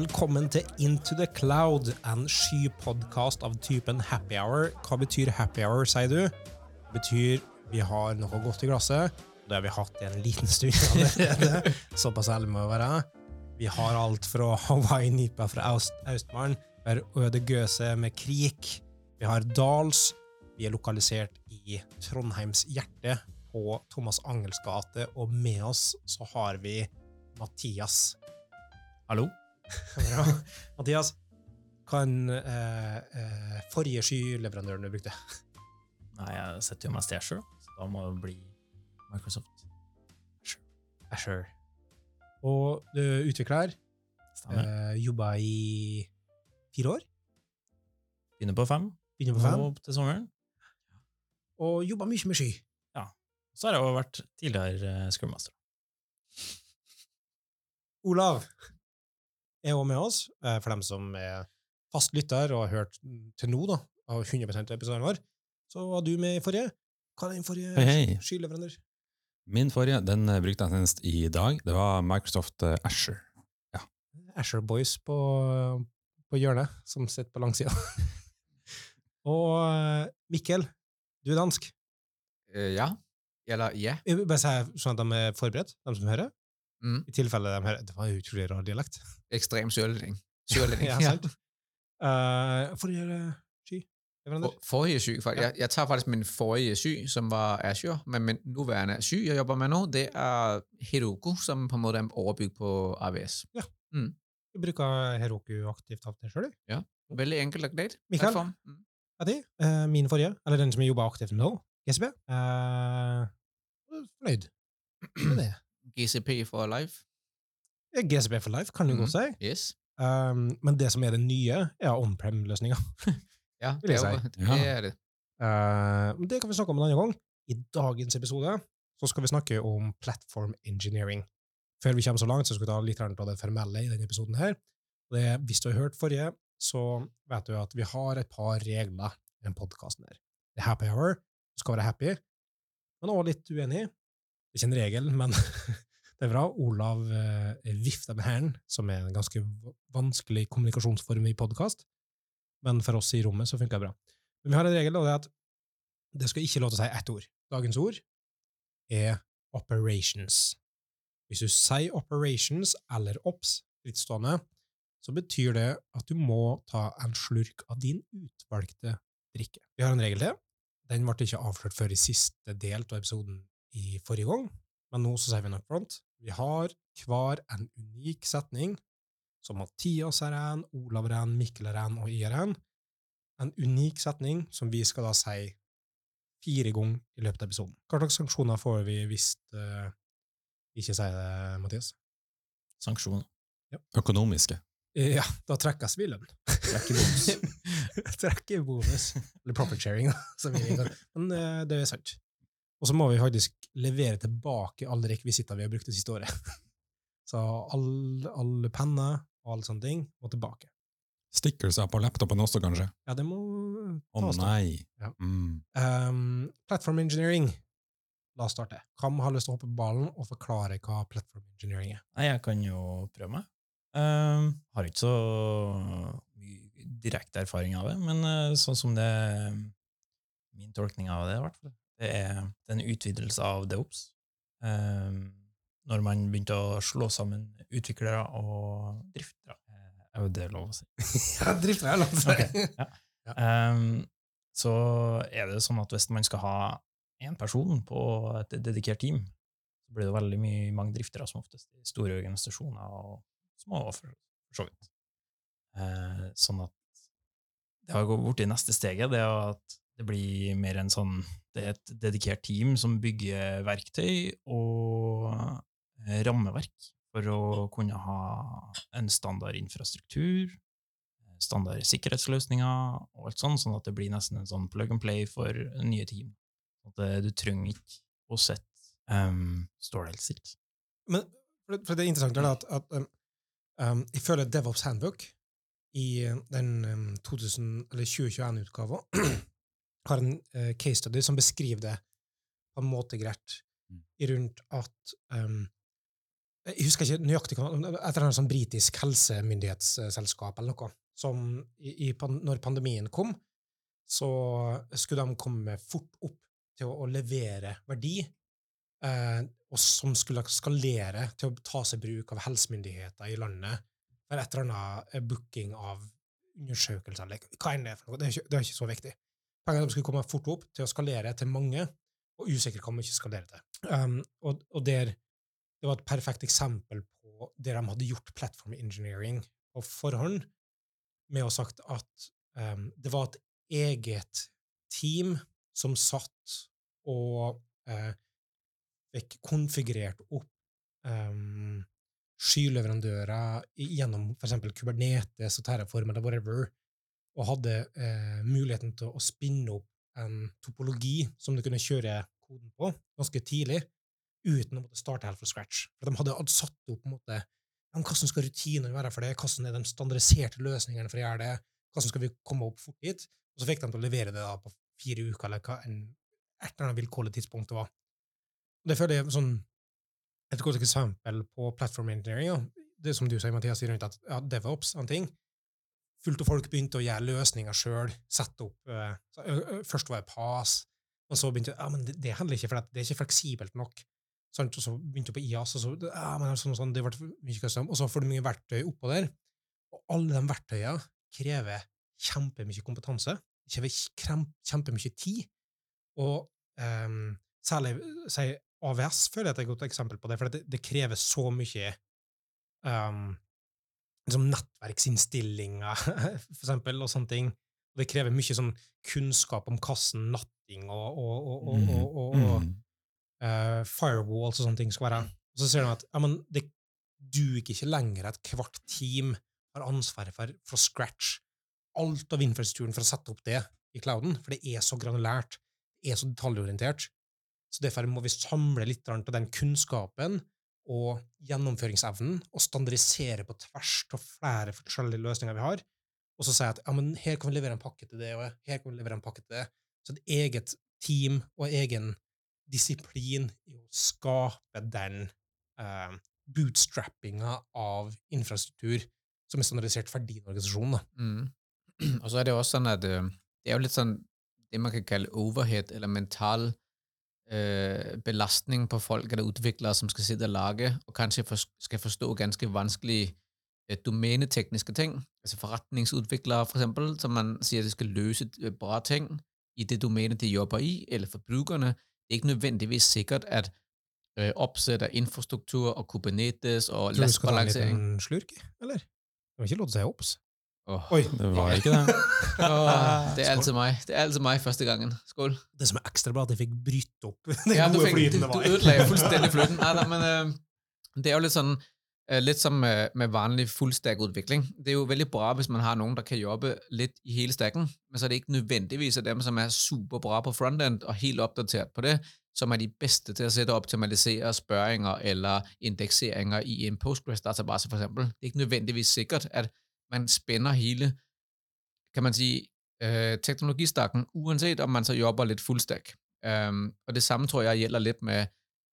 Velkommen til Into the Cloud, en skypodkast av typen happy hour. Hva betyr happy hour, sier du? Det betyr vi har noe godt i glasset. Det har vi hatt i en liten stund allerede. Såpass ærlig må vi være. Vi har alt fra Hawaii-nipa fra Aust Austmann, vi har Øde Gøse med Krik, vi har Dals, vi er lokalisert i Trondheims hjerte, på Thomas Angels gate, og med oss så har vi Mathias. Hallo? Bra. Mathias, hva er eh, eh, forrige skyleverandøren du brukte? Nei, jeg setter jo meg Azure, så da må det bli Microsoft. Asher. Og du er utvikler. Eh, Jobba i fire år. Begynner på fem, Begynner på fem. nå til sommeren. Og jobba mye med sky. Så har jeg jo vært tidligere eh, Olav er også med oss, eh, for dem som er fast lytter og har hørt til nå, da, av 100 av episoden vår. Så var du med i forrige. Hva er den forrige hey, hey. skyleverandør? Min forrige den eh, brukte jeg senest i dag. Det var Microsoft Asher. Azure. Asher Boys på, på hjørnet, som sitter på langsida. og eh, Mikkel, du er dansk. Ja. Eller ja. Jeg vil Bare si sånn at de er forberedt, de som hører. Mm. I tilfelle de hører Det var jo utrolig rar dialekt. Ekstrem sørlending. Sørlending. ja, sant? Uh, forrige uh, sky? For, forrige syg, faktisk. Jeg, jeg tar faktisk min forrige sky, som var Azure, men min nuværende sky jeg jobber med nå, det er Heroku, som på en måte er overbygd på AVS. Ja. Mm. Du bruker Heroku aktivt av det sjøl, du? Veldig enkelt og greit. Mikael? Mm. er det uh, min forrige, eller den som jeg jobber aktivt med nå, GSB, Uh, fornøyd med det. GCP for life. Ja, GCB for life, kan du mm. godt si. Yes. Um, men det som er det nye, er on-prem-løsninga. Ja, det er, si. ja. det er det. Uh, det kan vi snakke om en annen gang. I dagens episode så skal vi snakke om platform engineering. Før vi kommer så langt, så skal vi ta litt av på det formelle i denne episoden. her. Det, hvis du har hørt forrige, så vet du at vi har et par regler i denne podkasten. Det er happy hour. Du skal være happy, men også litt uenig. Det er ikke en regel, men det er bra. Olav eh, vifter med hælen, som er en ganske vanskelig kommunikasjonsform i podkast. Men for oss i rommet så funker det bra. Men vi har en regel, og det er at det skal ikke lov til å si ett ord. Dagens ord er operations. Hvis du sier operations eller ops, frittstående, så betyr det at du må ta en slurk av din utvalgte drikke. Vi har en regel til. Den ble ikke avslørt før i siste del av episoden i forrige gang, men nå så sier vi nok front. Vi har hver en unik setning, som Mathias er en, Olav er en, Mikkel er en, og jeg er en. En unik setning som vi skal da si fire ganger i løpet av episoden. Hva slags sanksjoner får vi hvis uh, vi ikke sier det, Mathias? Sanksjoner. Økonomiske. Ja, da trekkes vi lønn. Trekker bonus. Trekker bonus. Eller profit sharing, da. Men eh, det er sant. Og så må vi faktisk levere tilbake alle rekvisitter vi har brukt det siste året. Så alle, alle penner og alle sånne ting må tilbake. Stickerser på laptopen også, kanskje? Ja, det må Å oh, nei. Ja. Mm. Um, platform engineering. La oss starte. Hvem har lyst til å hoppe på ballen og forklare hva platform engineering er? Nei, jeg kan jo prøve meg. Um, har ikke så mye direkte erfaring av det, men uh, sånn som det Min tolkning av det, i hvert fall, det er, det er en utvidelse av DeOps. Ehm, når man begynte å slå sammen utviklere og driftere. Eh, Er jo det lov å si? Ja, drifter er lov å si! si. ja. Ehm, så er det sånn at hvis man skal ha én person på et dedikert team, så blir det veldig mye, mange driftere som oftest i store organisasjoner og små, for, for så vidt. Eh, sånn at det har gått bort i neste steget, det er at det blir mer en sånn Det er et dedikert team som bygger verktøy og eh, rammeverk for å kunne ha en standard infrastruktur, standard sikkerhetsløsninger og alt sånt, sånn at det blir nesten en sånn plug and play for nye team. At eh, du trenger ikke å sette um, Står det helt stilt? Men for, for det er interessant er at, at um, um, jeg føler DevOps Handbook i den um, 2000, eller 2021-utgava har en uh, case study som beskriver det på en måte greit, Mm. rundt at um, Jeg husker ikke nøyaktig hva- et eller annet sånn britisk helsemyndighetsselskap eller noe, som i, i, når pandemien kom, så skulle de komme fort opp til å, å levere verdi, eh, og som skulle skalere til å ta seg bruk av helsemyndigheter i landet for et eller annet eh, booking av undersøkelser, eller hva enn det er for noe. Det er ikke, det er ikke så viktig. Poenget er de skulle komme fort opp til å skalere til mange, og usikkert hva man ikke skalere til. Um, og, og der, det var et perfekt eksempel på der de hadde gjort platform engineering på forhånd, med å ha sagt at um, det var et eget team som satt og uh, fikk konfigurert opp um, skyleverandører gjennom eksempel Kubernetes og Terraform eller whatever, og hadde eh, muligheten til å spinne opp en topologi som du kunne kjøre koden på ganske tidlig, uten å måtte starte helt fra scratch. For de hadde satt opp på en måte, hvordan skal rutinene være for det, hvordan er de standardiserte løsningene for å gjøre det, hvordan skal vi komme opp fort dit, og så fikk de til å levere det da på fire uker, eller hva enn et eller annet vilkårlig tidspunkt det var. Det føler jeg er sånn, et godt eksempel på platform engineering, ja. det som du sier, Mathias, rundt at ja, DevOps, en ting, fullt av folk begynte å gjøre løsninger sjøl, sette opp eh, Først var det PAS, og så begynte ja, men det, det handler ikke, for det er ikke fleksibelt nok. Sant? Og så begynte jeg på IAS, og så ja, men sånn, sånn, det ble mye custom, og så får du mye verktøy oppå der. Og alle de verktøyene krever kjempemye kompetanse, krever kjempemye tid, og um, særlig si, AVS føler jeg er et godt eksempel på det, for det, det krever så mye ehm, liksom nettverksinnstillinger, for eksempel, og sånne ting. Det krever mye sånn kunnskap om kassen, natting og, og, og, og Mm. uh, firewalls og sånne ting skal være. Og så ser de at ja, men det duger ikke lenger at hvert team har ansvaret for fra scratch alt av infrastrukturen for å sette opp det i clouden, for det er så granulært, det er så detaljorientert. Så derfor må vi samle litt av den kunnskapen og gjennomføringsevnen og standardisere på tvers av flere forskjellige løsninger vi har, og så si at ja, men her kan vi levere en pakke til det, og her kan vi levere en pakke til det. Så et eget team og egen disiplin i å skape den eh, bootstrappinga av infrastruktur som er standardisert for din organisasjon. Da. Mm. Og så er det også sånn at øh, det er jo litt sånn det man kan kalle overhead, eller mental øh, belastning på folk eller utviklere som skal sitte og lage, og kanskje for, skal forstå ganske vanskelige eh, domenetekniske ting. Altså forretningsutviklere, for eksempel, som man sier de skal løse øh, bra ting i det domenet de jobber i, eller for brukerne. Det er ikke nødvendigvis sikkert at øh, oppsett av infrastruktur og Kubernetes og Tror du skal ta en liten slurk, eller? Det var ikke lov til å si obs. Åh. Oi, Det var ikke det. Åh, det er altid meg. Det er altid meg første gangen. Skål. det som er ekstra bra, at jeg fikk bryte opp den Ja, gode fikk, flyten det var. Du ødelagde fullstendig flytten. Nei, nei, men uh, det er jo litt sånn uh, Litt som med, med vanlig fuldstack-udvikling. Det er jo veldig bra, hvis man har noen der kan jobbe litt i hele stacken, men så er det ikke nødvendigvis af dem, som er superbra på frontend og helt oppdatert på det, som er de beste til å sette og optimalisere spørringer eller indekseringer i en Postgres-database for eksempel. Det er ikke nødvendigvis sikkert, at man spænder hele, kan man sige, øh, teknologistakken, uanset om man så jobber lidt fullstack. Um, og det samme tror jeg gælder lidt med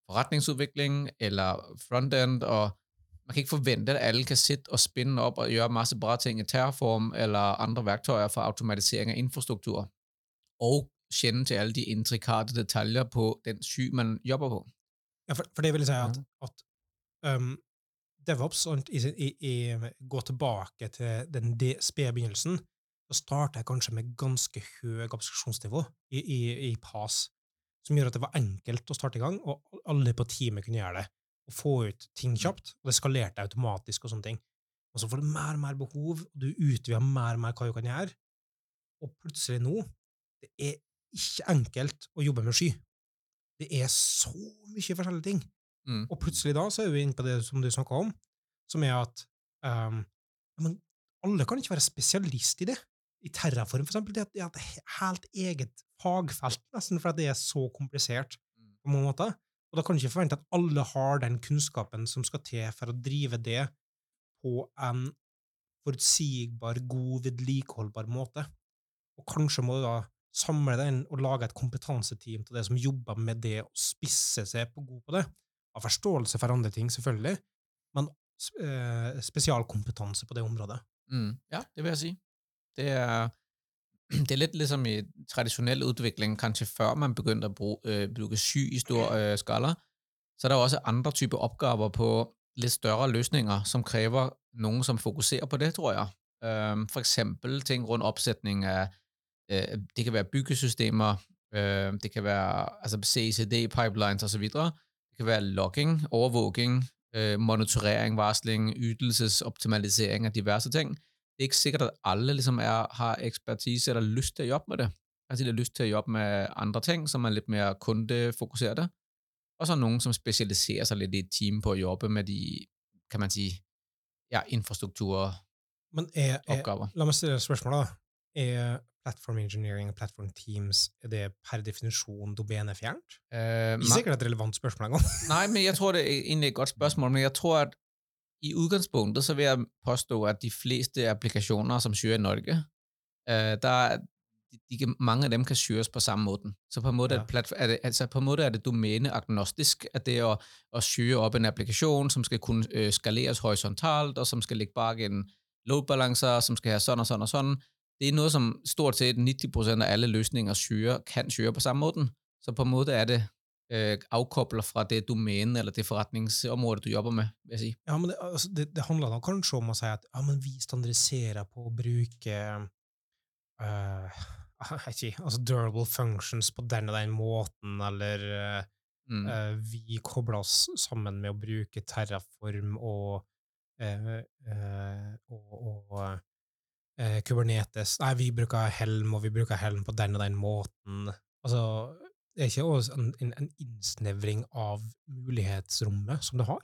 forretningsudvikling eller frontend, og man kan ikke forvente, at alle kan sitte og spænde op og gøre masse bra ting i Terraform eller andre værktøjer for automatisering af infrastruktur, og kende til alle de intrikate detaljer på den syg, man jobber på. Ja, for, for det vil jeg si at, at um, DevOps og i, i, i, gå tilbake til den de- spede begynnelsen, så starter jeg kanskje med ganske høy abstraksjonsnivå i, i, i PAS, som gjør at det var enkelt å starte i gang, og alle på teamet kunne gjøre det, og få ut ting kjapt, og det skalerte automatisk og sånne ting. Og så får du mer og mer behov, og du utvider mer og mer hva du kan gjøre, og plutselig nå, det er ikke enkelt å jobbe med sky. Det er så mye forskjellige ting. Mm. Og plutselig da så er vi inne på det som du snakka om, som er at um, men alle kan ikke være spesialist i det. I Terraform, for eksempel, det er- et helt eget fagfelt, nesten, for det er så komplisert på mange måter. Og da kan du ikke forvente at alle har den kunnskapen som skal til for å drive det på en forutsigbar, god, vedlikeholdbar måte. Og kanskje må du da samle den og lage et kompetanseteam til det som jobber med det, og spisse seg på god på det. Har forståelse for andre ting, selvfølgelig, men eh, spesialkompetanse på det området. Mm, ja, det vil jeg si. Det er, det er litt liksom i tradisjonell utvikling, kanskje før man begynte å bruke, øh, bruge sky i stor øh, skala, så er det også andre typer oppgaver på litt større løsninger, som krever noen som fokuserer på det, tror jeg. For eksempel ting rundt oppsetning av øh, det kan være byggesystemer, øh, det kan være altså CICD-pipelines osv., det kan være logging, overvåging, øh, monitorering, varsling, ytelsesoptimalisering av diverse ting. Det er ikke sikkert, at alle liksom er, har ekspertise eller lyst til å jobbe med det. Altså, de har lyst til å jobbe med andre ting, som er litt mer kundefokuserte. Og så noen som specialiserer seg litt i et team på å jobbe med de, kan man si, ja, infrastrukturoppgaver. Men er, er, la meg stille et spørsmål, da. Er platform engineering og platform teams er det per definisjon domenefjernt? Uh, Ikke ma- sikkert et relevant spørsmål engang. nei, men jeg tror, det er egentlig et godt spørsmål, men jeg tror, at i utgangspunktet så vil jeg påstå, at de fleste applikasjoner som syrer i Norge, uh, der er, de, de, mange av dem kan syres på samme måten. Så på en måte, Ja. er, er det, altså på en måte er det domeneagnostisk. at det er å kjøre syre op en applikasjon som skal kunne øh, skaleres horisontalt, og som skal ligge bak en loadbalancer som skal ha sånn og sånn og sådan. Det er noget, som stort set 90% af alle løsninger syre, kan syre på samme måten. Så på en måte er det øh, afkobler fra det domæne eller det forretningsområde, du jobber med, vil jeg sige. Ja, men det, altså, det, det handler da kanskje om å si at ja, men vi standardiserer på å bruke jeg vet ikke, altså durable functions på den og den måten, eller Mm. eh, vi kobler oss sammen med å bruke Terraform og, eh, eh, og, og eh, Kubernetes. Nei, vi bruker Helm, og vi bruker Helm på den og den måten. Altså, det er ikke også en, en, en innsnevring av mulighetsrommet som det har?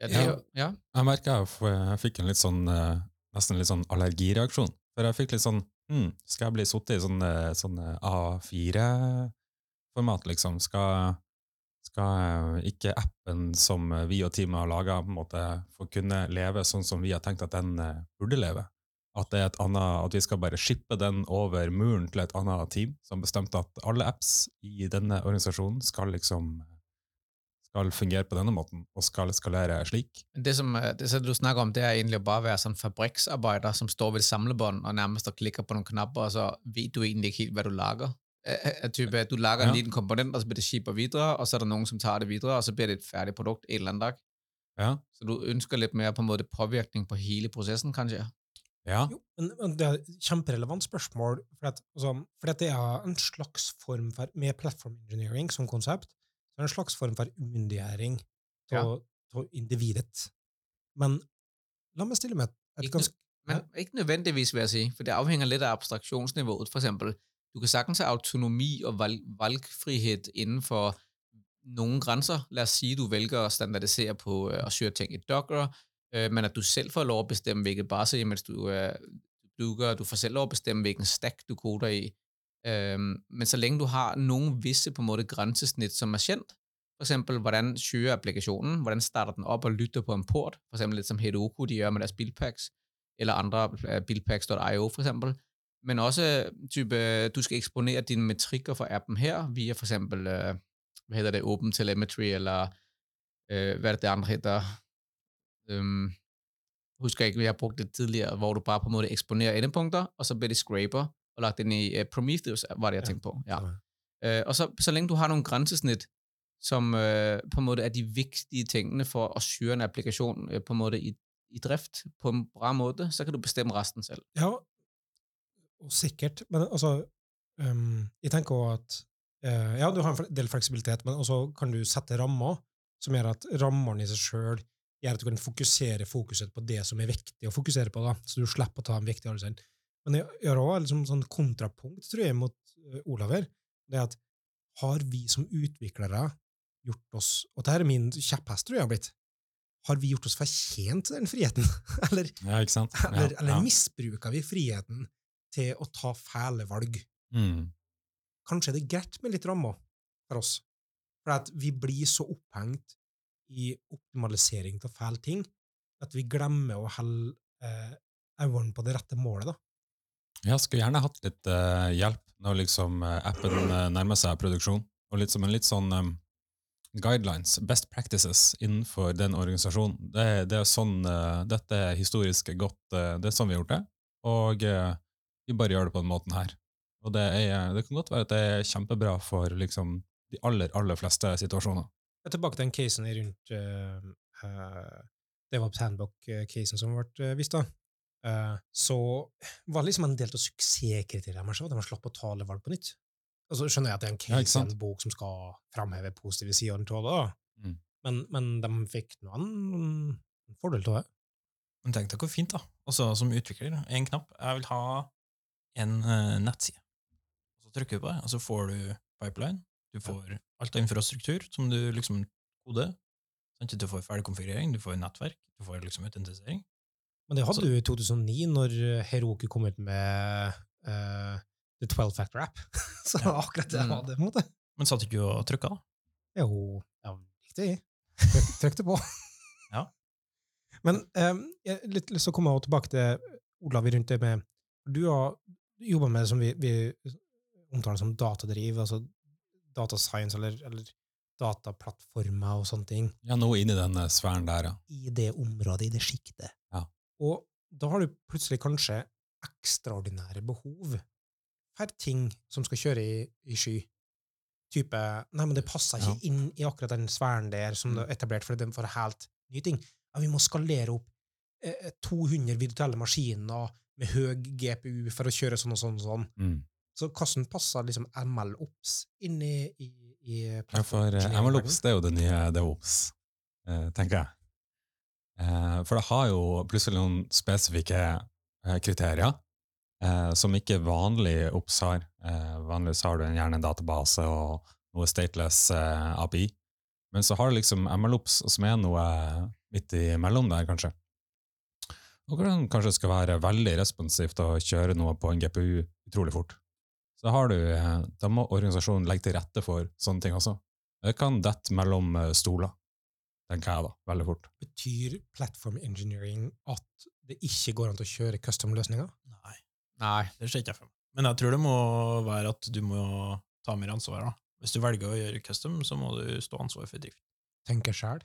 Ja, det Ja. ja. Jeg merka jeg, jeg fikk en litt sånn eh, nesten litt sånn allergireaksjon. For jeg fikk litt sånn hm, Skal jeg bli sittet i sånn, eh, sånn eh, A4-format, liksom? Skal, skal eh, ikke appen som eh, vi og teamet har laga, få kunne leve sånn som vi har tenkt at den eh, burde leve? At, annet, at vi skal bare shippe den over muren til et annet team som bestemte at alle apps i denne organisasjonen skal liksom skal fungere på denne måten og skal skalere slik. Det som det, som, du snakker om, det er egentlig bare å være sånn fabrikksarbeider som står ved samlebånd og nærmest klikker på noen knapper, og så vet du egentlig ikke helt, hva du lager. Af type, du lager Ja. en liten komponent, og så blir det shipper videre, og så er det noen som tar det videre, og så blir det et ferdig produkt en eller annen dag. Ja, Så du ønsker litt mer på en måte påvirkning på hele prosessen, kanskje? ja. Jo, men, men det er et kjemperelevant spørsmål, for at, altså, for at det er en slags form for, med platform engineering som konsept, så er det en slags form for umyndiggjøring av ja. individet. Men la meg stille med et, ganske Ikke Men ikke nødvendigvis, vil jeg si, for det avhenger litt av abstraksjonsnivået, For eksempel, du kan sagtens have autonomi og valg, valgfrihed inden for nogle grænser. Lad os sige, du vælger at standardisere på øh, at søge ting i Docker, øh, men at du selv får lov at bestemme, hvilket base mens du øh, bygger, du får selv lov at bestemme, hvilken stack du koder i. Øhm, men så længe du har nogle visse på en måde grænsesnit, som er kendt, for eksempel, hvordan søger applikationen, hvordan starter den op og lytter på en port, for eksempel lidt som Heroku, de gør med deres buildpacks, eller andre uh, buildpacks.io for eksempel, men også type, du skal eksponere dine metrikker for appen her, via for eksempel, uh, hvad hedder det, Open Telemetry, eller uh, hvad er det, det andre heter. um, husker ikke, vi har brugt det tidligere, hvor du bare på en måde eksponerer endepunkter, og så bliver det scraper, og lagt ind i uh, Prometheus, var det jeg Ja. tænkte på. Ja. Ja. Øh, og så, så længe du har nogle grænsesnit, som øh, på en måde er de vigtige tingene for at syre en applikation øh, på en måde i, i drift på en bra måde, så kan du bestemme resten selv. Ja, og sikkert. Men altså, um, jeg tenker også at uh, ja, du har en del fleksibilitet, men også kan du sette rammer som gjør at rammene i seg sjøl gjør at du kan fokusere fokuset på det som er viktig å fokusere på, da, så du slipper å ta en viktig avgjørelse. Men jeg gjør også liksom sånn kontrapunkt, tror jeg, mot uh, Olav her. Det at har vi som utviklere gjort oss Og dette er min kjepphest, tror jeg har blitt. Har vi gjort oss fortjent til den friheten? eller Ja? Ja, eller, eller ja. misbruker vi friheten til å ta fæle valg? Mm. Kanskje er det greit med litt rammer for oss, for at vi blir så opphengt i optimalisering av fæle ting at vi glemmer å holde eh, øynene på det rette målet. da. Jeg skulle gjerne hatt litt eh, hjelp når liksom eh, appen nærmer seg produksjon. Og litt som en litt sånn um, guidelines, best practices, innenfor den organisasjonen. Det, det er sånn, Dette er historisk godt, det er sånn vi har gjort det, og vi bare gjør det på den måten her. Og det, er, det kan godt være at det er kjempebra for liksom, de aller, aller fleste situasjoner. Jeg er tilbake til den casen rundt uh, uh, DevOps Handbook-casen som ble vist. da. Uh, så var det liksom en del av suksesskriteriene deres at de har slapp å tale valg på nytt. Og så skjønner jeg at det er en case, ja, en bok som skal framheve positive sider av det, da. Mm. Men, men de fikk noen fordel av det. Men tenk deg hvor fint, da. Altså, som utvikler. En knapp. Jeg vil ha en eh, nettside. Så trykker du på det, og så får du pipeline. Du får alt av infrastruktur som du liksom koder. Sånn Du får ferdigkonfigurering, du får nettverk, du får liksom autentisering. Men det hadde du i 2009, når Heroku kom ut med uh, The 12 Factor App. så det var akkurat det jeg på en måte. Men satt ikke du og trykka, da? Jo, ja, riktig. Trykk, trykte på. Ja. Men um, jeg litt til å komme tilbake til Olav rundt det med Du har jobba med det som vi, vi omtaler som datadriv, altså data science eller, eller dataplattformer og sånne ting, Ja, noe inni den eh, sfæren der, ja. i det området, i det sjiktet. Ja. Og da har du plutselig kanskje ekstraordinære behov for ting som skal kjøre i, i sky. Type Nei, men det passer ikke Ja. inn i akkurat den sfæren der som Mm. du har etablert for den for helt nye ting. Ja, vi må skalere opp eh, 200 virtuelle maskiner med høy GPU for å kjøre sånn og sånn og sånn. Mm. Så hvordan passer liksom ML-ops inn i, i, i Ja, for uh, MLOps det er jo det nye DevOps, uh, tenker jeg. Uh, for det har jo plutselig noen spesifikke eh, kriterier eh, som ikke vanlig OPS har. Eh, vanligvis har du en- gjerne en database og noe stateless eh, API. Men så har du liksom MLOps som er noe midt imellom der, kanskje. Og hvor det kanskje skal være veldig responsivt å kjøre noe på en GPU utrolig fort. Så har du, eh, da må organisasjonen legge til rette for sånne ting også. Det kan dette mellom eh, stoler, tenker jeg da, veldig fort. Betyr platform engineering at det ikke går an til å kjøre custom-løsninger? Nei, Nei. det ser ikke jeg for meg. Men jeg tror det må være at du må ta mer ansvar. da. Hvis du velger å gjøre custom, så må du stå ansvar for drift. Tenke sjæl.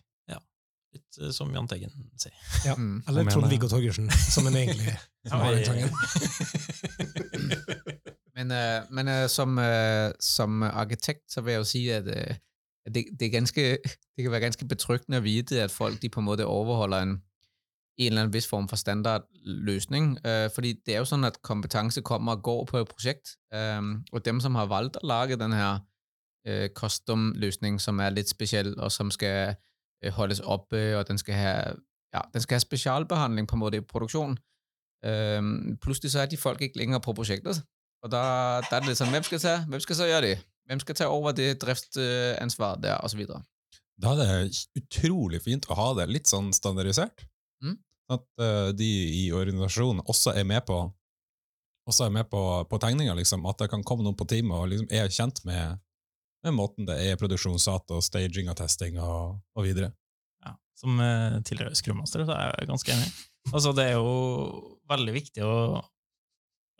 Litt eh, som Jahn Teigen sier. Ja. Mm. Eller Trond-Viggo Torgersen, som en egentlig som har den sangen. Men, øh, men som, som arkitekt, så vil jeg jo si at, det, det, er ganske, det kan være ganske betryggende å vite at folk de på en måte overholder en, en eller annen vis form for standardløsning. Øh, fordi det er jo sånn at kompetanse kommer og går på et prosjekt. øh, og dem, som har valgt å lage den her øh, custom-løsning, som er litt spesiell, og som skal holdes oppe, og den skal have, ja, den skal have specialbehandling på en måte i produktion. Øh, pludselig så er de folk ikke længere på projektet, og der, der er det lidt sådan, hvem skal, tage, hvem skal så gøre det? Hvem skal tage over det driftsansvar der, og så videre. Da er det utrolig fint å ha det litt sånn standardisert. Mm. At uh, de i organisasjonen også er med på også er med på, på tegninga, liksom. At det kan komme noen på teamet og liksom er kjent med, med måten det er produksjonsdata og staging og testing og, og videre. Ja, som eh, tidligere skrummaster så er jeg ganske enig. Altså, det er jo veldig viktig å,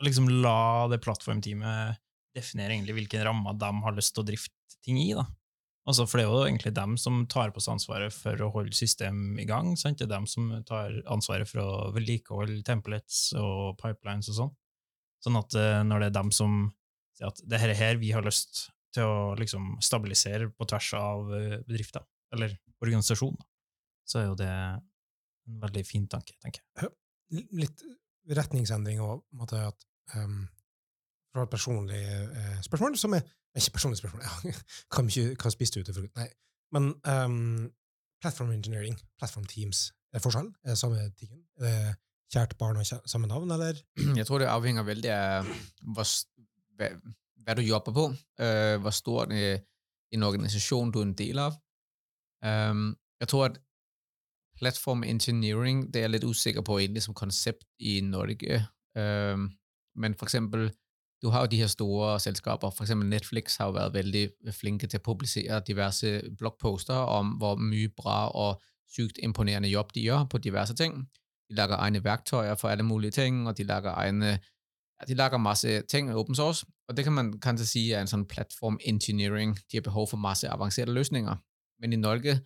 liksom la det plattformteamet definere egentlig hvilken rammer de har lyst til å drifte ting i. da. Altså, for det er jo egentlig dem som tar på seg ansvaret for å holde system i gang. Sant? Det er dem som tar ansvaret for å vedlikeholde templates og pipelines og sånn. Sånn at eh, når det er dem som sier at det her er her vi har lyst til å liksom stabilisere på tvers av eh, bedrifter, eller organisasjon, da, så er jo det en veldig fin tanke, tenker jeg. Litt retningsendring og på en måte at um, fra et personlig eh, spørsmål, som er Ikke personlig spørsmål, ja. hva, ikke, hva spiste du til frokost? Nei. Men um, platform engineering, platform teams, er det forskjell? Er det samme tingen? Er det kjært barn og samme navn, eller? Jeg tror, det avhenger veldig av hvor, s- hvad, du jobber på, øh, hvor stor øh, en organisation du er en del af. Um, jeg tror, at platform engineering, det er jeg lidt usikker på egentlig som koncept i Norge. Um, men for eksempel, du har jo de her store selskaber, for eksempel Netflix har jo været vældig flinke til at publicere diverse blogposter om, hvor mye bra og sygt imponerende job de gør på diverse ting. De lager egne værktøjer for alle mulige ting, og de lager egne de lager masse ting i open source, og det kan man kanskje si er en sånn platform engineering. De har behov for masse avanserte løsninger. Men i Norge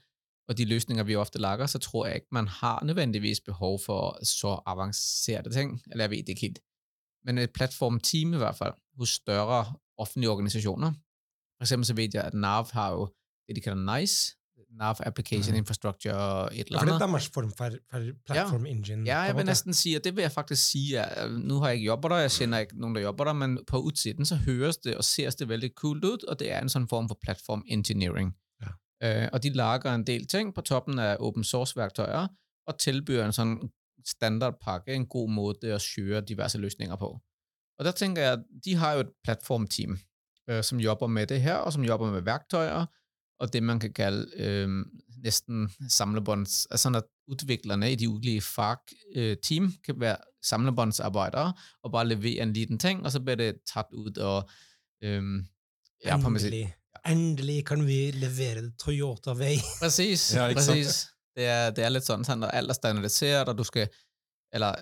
og de løsninger, vi ofte lager, så tror jeg ikke, man har nødvendigvis behov for så avanserte ting. Eller jeg vet ikke helt. Men et platformteam i hvert fall, hos større offentlige organisasjoner. For eksempel så vet jeg, at NAV har jo det, de kalder NICE, NAV Application mm. Infrastructure, et eller Ja, for det er deres form for, for platform engine. Ja, jeg vil nesten si, og det vil jeg faktisk sige, at nå har jeg ikke jobber der, jeg kjenner ikke noen der jobber der, men på utsiden så høres det og ser det veldig kult ut, og det er en sånn form for platform engineering. Ja. Uh, og de lager en del ting på toppen av open source-verktøyer og tilbyr en sånn standardpakke, en god måte å kjøre diverse løsninger på. Og der tænker jeg, de har jo et plattformteam uh, som jobber med det her, og som jobber med værktøjer, og det man kan kalle øh, nesten samlebånds, sådan at utviklerne i de ulike fagteam øh, kan være samlebåndsarbeidere og bare levere en liten ting, og så blir det tatt ut og øh, ja, Endelig. Endelig kan vi levere det Toyota Way. Præcis, Ja, ja. Det er, det er litt sånn, sådan, at alt er standardiseret, og du skal eller,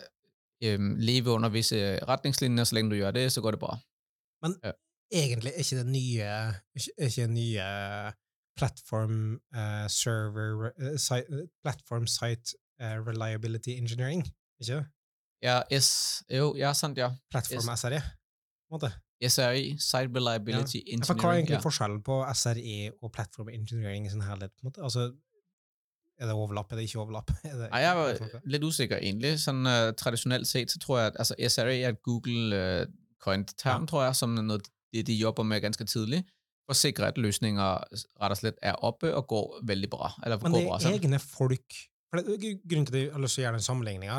leve under visse retningslinjer, så lenge du gjør det, så går det bra. Men Egentlig er ikke det nye, er ikke- ikke nye platform uh, server uh, site, eh, Platform site reliability engineering, ikke det? Ja, S, jo, ja, sant, ja. Platform. SRE, på en måte. SRE, Site Reliability Ja, Engineering. hva er egentlig Ja. forskjellen på SRE og platform engineering i sin helhet? på en måte? Altså, er det overlapp, er det ikke overlapp? Er det, Ej, jeg var litt usikker egentlig. Sånn, uh, tradisjonelt sett så tror jeg, at altså, SRE er et Google uh, coined term, Ja. tror jeg, som er noget, det de jobber med ganske tidligt, for sikre, at løsninger rett og slett er oppe og går veldig bra. Eller Men det bra er sådan. egne folk for det, Grunnen til at jeg har lyst til å gjøre den sammenligninga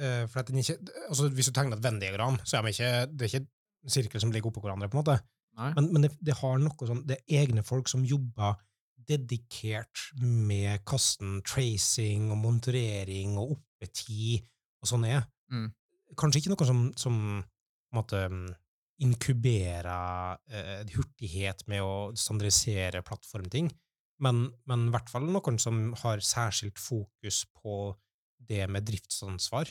eh, for at den ikke, altså Hvis du tegner et Venn-diagram, så er de ikke, det er ikke en sirkel som ligger oppå hverandre. på en måte. Nei. Men, men det, det har noe sånn, det er egne folk som jobber dedikert med kasten tracing og monitorering og oppetid og sånn er. Mm. Kanskje ikke noe som, som på inkuberer eh, hurtighet med å standardisere plattformting, men, men i hvert fall noen som har særskilt fokus på det med driftsansvar.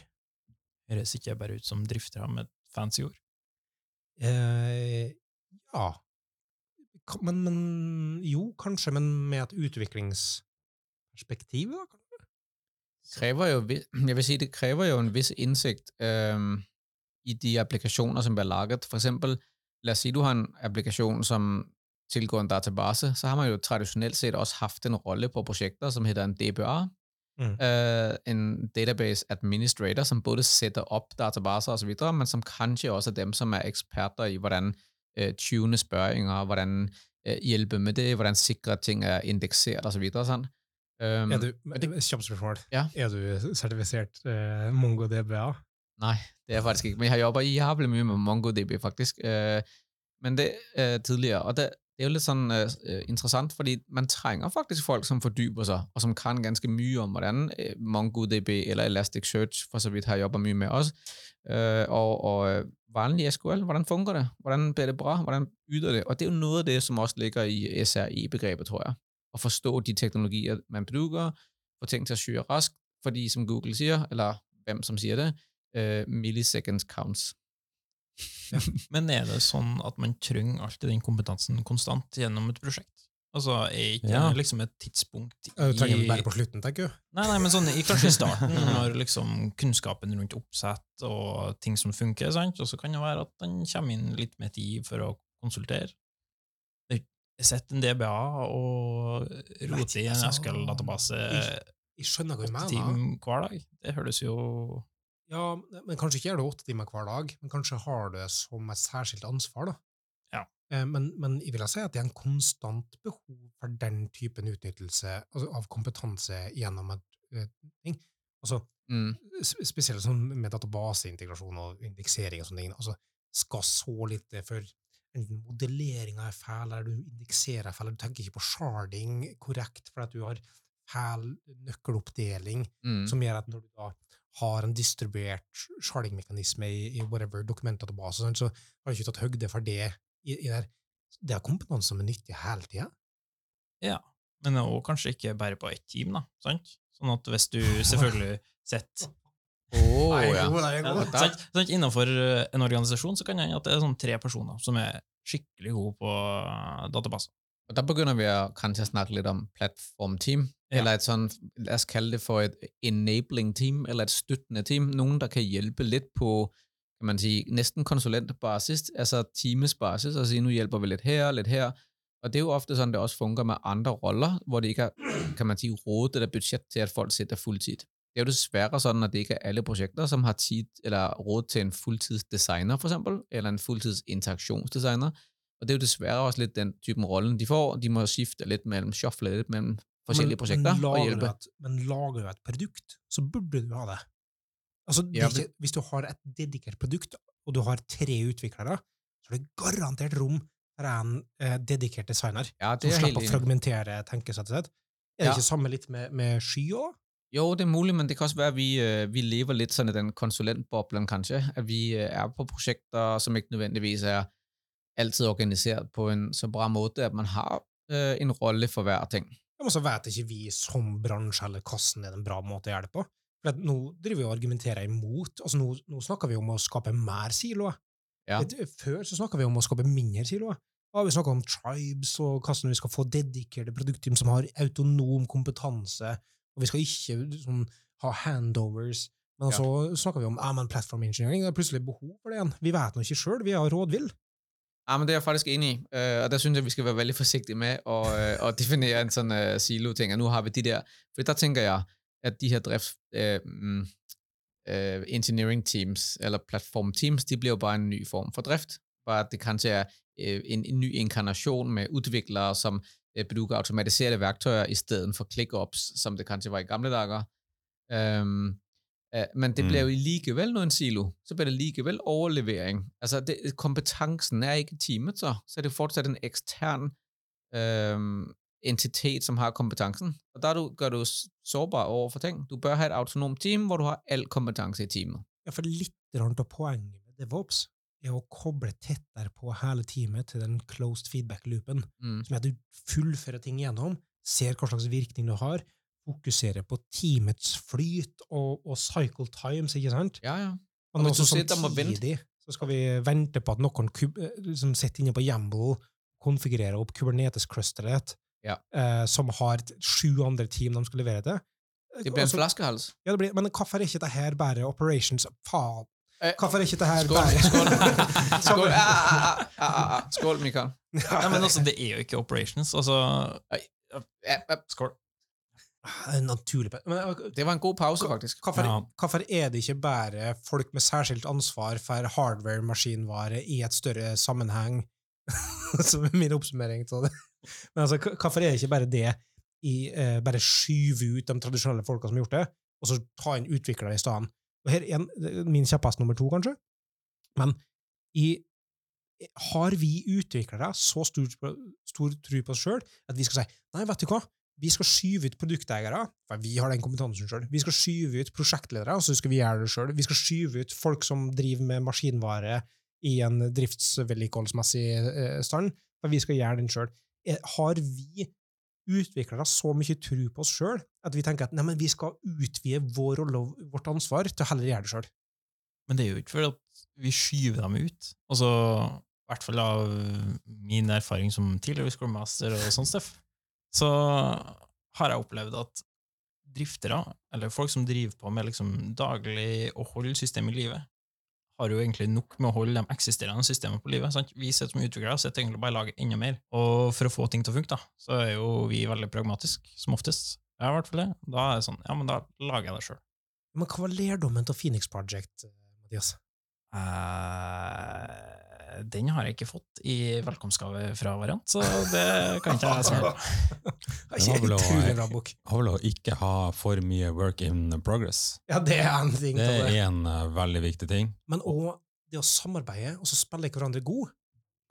Høres ikke bare ut som driftere med fancy ord. Eh, ja. Men, men jo, kanskje, men med et utviklingsperspektiv, da? kanskje? jo, jeg vil si det krever jo en viss innsikt. øhm, i de applikationer, som bliver laget. For eksempel, lad os sige, du har en applikation, som tilgår en database, så har man jo traditionelt set også haft en rolle på projekter, som hedder en DBA, Mm. øh, en database administrator, som både sætter op databaser osv., men som kanskje også er dem, som er eksperter i, hvordan øh, tune spørginger, hvordan øh, hjælpe med det, hvordan sikre ting er indekseret osv. Sådan. Øhm, Er du, det- Kjapt spørsmål. Ja. Er du sertifisert uh, MongoDBA? Nej, det er jeg faktisk ikke. Men jeg har jobbet Jable mye med MongoDB faktisk. Øh, men det øh, tidligere. Og det, det er jo litt sådan øh, interessant, fordi man trenger faktisk folk, som fordyber seg, og som kan ganske mye om, hvordan MongoDB eller Elasticsearch for så vidt har jobba mye med. Øh, og og vanlig SQL, hvordan funker det? Hvordan blir det bra? Hvordan yter det? Og det er jo noe av det, som også ligger i SRE begrepet tror jeg. At forstå de teknologier, man bruker, få ting til å syre raskt, fordi som Google sier, eller hvem som sier det, uh, milliseconds counts. Men er det sånn at man trenger alltid den kompetansen konstant gjennom et prosjekt? Altså, er ikke Ja. liksom et tidspunkt i Du trenger den bare på slutten, tenker du? Nei, nei, men sånn, i, kanskje i starten, når liksom kunnskapen rundt oppsett og ting som funker, sant? og så kan det være at den kommer inn litt med tid for å konsultere. Sett en DBA og rote i en SQL-database Jeg åtte timer hver dag. Det høres jo Ja, men kanskje ikke gjør det åtte timer hver dag, men kanskje har du det som et særskilt ansvar, da. Ja. Eh, Men, men jeg vil si at det er en konstant behov for den typen utnyttelse altså av kompetanse gjennom et ting. Altså, Mm. spesielt sånn med databaseintegrasjon og indeksering og sånne ting, altså, skal så lite for enten modelleringa er feil, eller du indekserer feil, eller du tenker ikke på sharding korrekt, fordi at du har feil nøkkeloppdeling, Mm. som gjør at når du da har en distribuert sharding-mekanisme i, i whatever dokumentdatabase, så har du ikke tatt høgde for det i, i der. Det er kompetanse som er nyttig hele tida. Ja, men også kanskje ikke bare på ett team, da. Sant? Sånn at hvis du selvfølgelig sitter Åh, Nei, ja. god, nei, ja, sant, sant, Innenfor eh, en organisasjon så kan det hende at det er sånn tre personer som er skikkelig gode på databaser. Og der begynner vi å, kanskje å snakke litt om platformteam, Ja. eller et sånn, la oss kalle det for et enabling team, eller et støttende team, nogen, der kan hjelpe litt på, kan man si, næsten konsulentbasis, altså teamesbasis, og sige, nå hjelper vi litt her, litt her, og det er jo ofte sånn det også fungerer med andre roller, hvor det ikke er, kan man si, rådet eller budsjett til, at folk sitter fuldtid. Det er jo desværre sånn at det ikke er alle projekter, som har tid eller råd til en fuldtidsdesigner, for eksempel, eller en fuldtidsinteraktionsdesigner, og det er jo dessverre også litt den typen rollen, de får. De må skifte litt mellom, shuffle mellom forskjellige men, prosjekter. men lager og et, men lager du et produkt, så burde du ha det. Altså, Ja, det ikke, hvis du har et dedikert produkt, og du har tre utviklere, så er det garantert rom for en eh, dedikert designer, Ja, som er slipper å fragmentere tenkesettet sitt. Er det Ja. ikke samme litt med, med sky òg? Jo, det er mulig, men det kan også være, vi, øh, vi lever litt sånn i den konsulentboblen kanskje, at vi øh, er på prosjekter som ikke nødvendigvis er altid organiseret på en så bra måte at man har øh, en rolle for hver ting. Men så vet ikke vi som bransje eller hvordan er en bra måte å gjøre det på. For nå driver vi og argumenterer imot. Altså nå, nå snakker vi om å skape mer siloer. Ja. Før så snakka vi om å skape mindre siloer. Da har vi snakka om tribes og hvordan vi skal få dedikerte produktteam som har autonom kompetanse, og vi skal ikke sånn, ha handovers. Men Ja. så snakker vi om ah, men platform engineering. Det er plutselig behov for det igjen. Vi vet nå ikke sjøl, vi er rådvill. Ja, men det er jeg faktisk enig i, Uh, og der synes jeg, vi skal være veldig forsiktige med at, uh, at definere en sånn uh, silo-ting, og nu har vi de der, for der tænker jeg, at de her drift, øh, mm, øh, engineering teams, eller platform teams, de blir jo bare en ny form for drift, bare at det kanskje er øh, en, en ny inkarnation med utviklere som bruker automatiserte automatiserede værktøjer i stedet for ClickOps, som det kanskje var i gamle dager. Øh, men det blir bliver jo likevel noe en silo. Så blir det likevel overlevering. Altså, det, kompetansen er ikke teamet, så. Så er det fortsatt en ekstern øhm, entitet, som har kompetansen. Og der er du, gør du sårbar overfor ting. Du bør ha et autonomt team, hvor du har all kompetanse i teamet. Ja, for litt grann av poenget med DevOps er å koble tettere på hele teamet til den closed feedback-loopen. Mm. som er at du fullfører ting igjennom, ser hva slags virkning du har, fokuserer på teamets flyt og, og cycle times, ikke sant? Ja, ja. Og, Og også samtidig så skal vi vente på at noen eh, liksom sitter inne på Yamble, konfigurerer opp Kubernetes-clusteret, Ja. eh, som har sju andre team de skal levere til. Det blir en Altså, flaskehals. ja, det blir, men hvorfor er ikke det her bare operations? Faen! Øh, Hvorfor er ikke det her Skål, bare skål. Skål. Ah, ah, ah, ah. Skål, Mikael. Ja, men altså, det er jo ikke operations. Altså Skål. Ah, En naturlig men, det var en god pause, faktisk. Hvorfor, Ja. hvorfor er det ikke bare folk med særskilt ansvar for hardware-maskinvare i et større sammenheng? Som er min oppsummering av det. Men altså, hvorfor er det ikke bare det i eh, bare skyve ut de tradisjonelle folka som har gjort det, og så ta inn utviklere i stedet? Og her er en, min kjepphest nummer to, kanskje. Men i, har vi utviklere så stor, stor tro på oss sjøl at vi skal si nei, vet du hva, vi skal skyve ut produkteiere, for vi har den kompetansen sjøl. Vi skal skyve ut prosjektledere, så skal vi gjøre det sjøl. Vi skal skyve ut folk som driver med maskinvare i en driftsvedlikeholdsmessig eh, stand, for vi skal gjøre den sjøl. Har vi utviklere så mye tro på oss sjøl at vi tenker at nei, vi skal utvide vår rolle og vårt ansvar til å heller gjøre det sjøl? Men det er jo ikke fordi at vi skyver dem ut. Altså, I hvert fall av min erfaring som tidligere scoremaster Master og sånn stuff, så har jeg opplevd at driftere, eller folk som driver på med liksom daglig å holde systemet i livet, har jo egentlig nok med å holde de eksisterende systemene på livet. Sant? Vi sitter som utviklere sitter egentlig bare og lager enda mer. Og for å få ting til å funke, da, så er jo vi veldig pragmatiske, som oftest. Er i hvert fall det. Da er det sånn, ja, men da lager jeg det sjøl. Men hva var lærdommen til Phoenix Project, Mathias? Eh, den har jeg ikke fått i velkomstgave fra Variant, så det kan ikke jeg svare på. Er vel å- ikke ha for mye work in progress. Ja, det er en ting. Det er en eh, veldig viktig ting. Men òg det å samarbeide, og så spille hverandre god.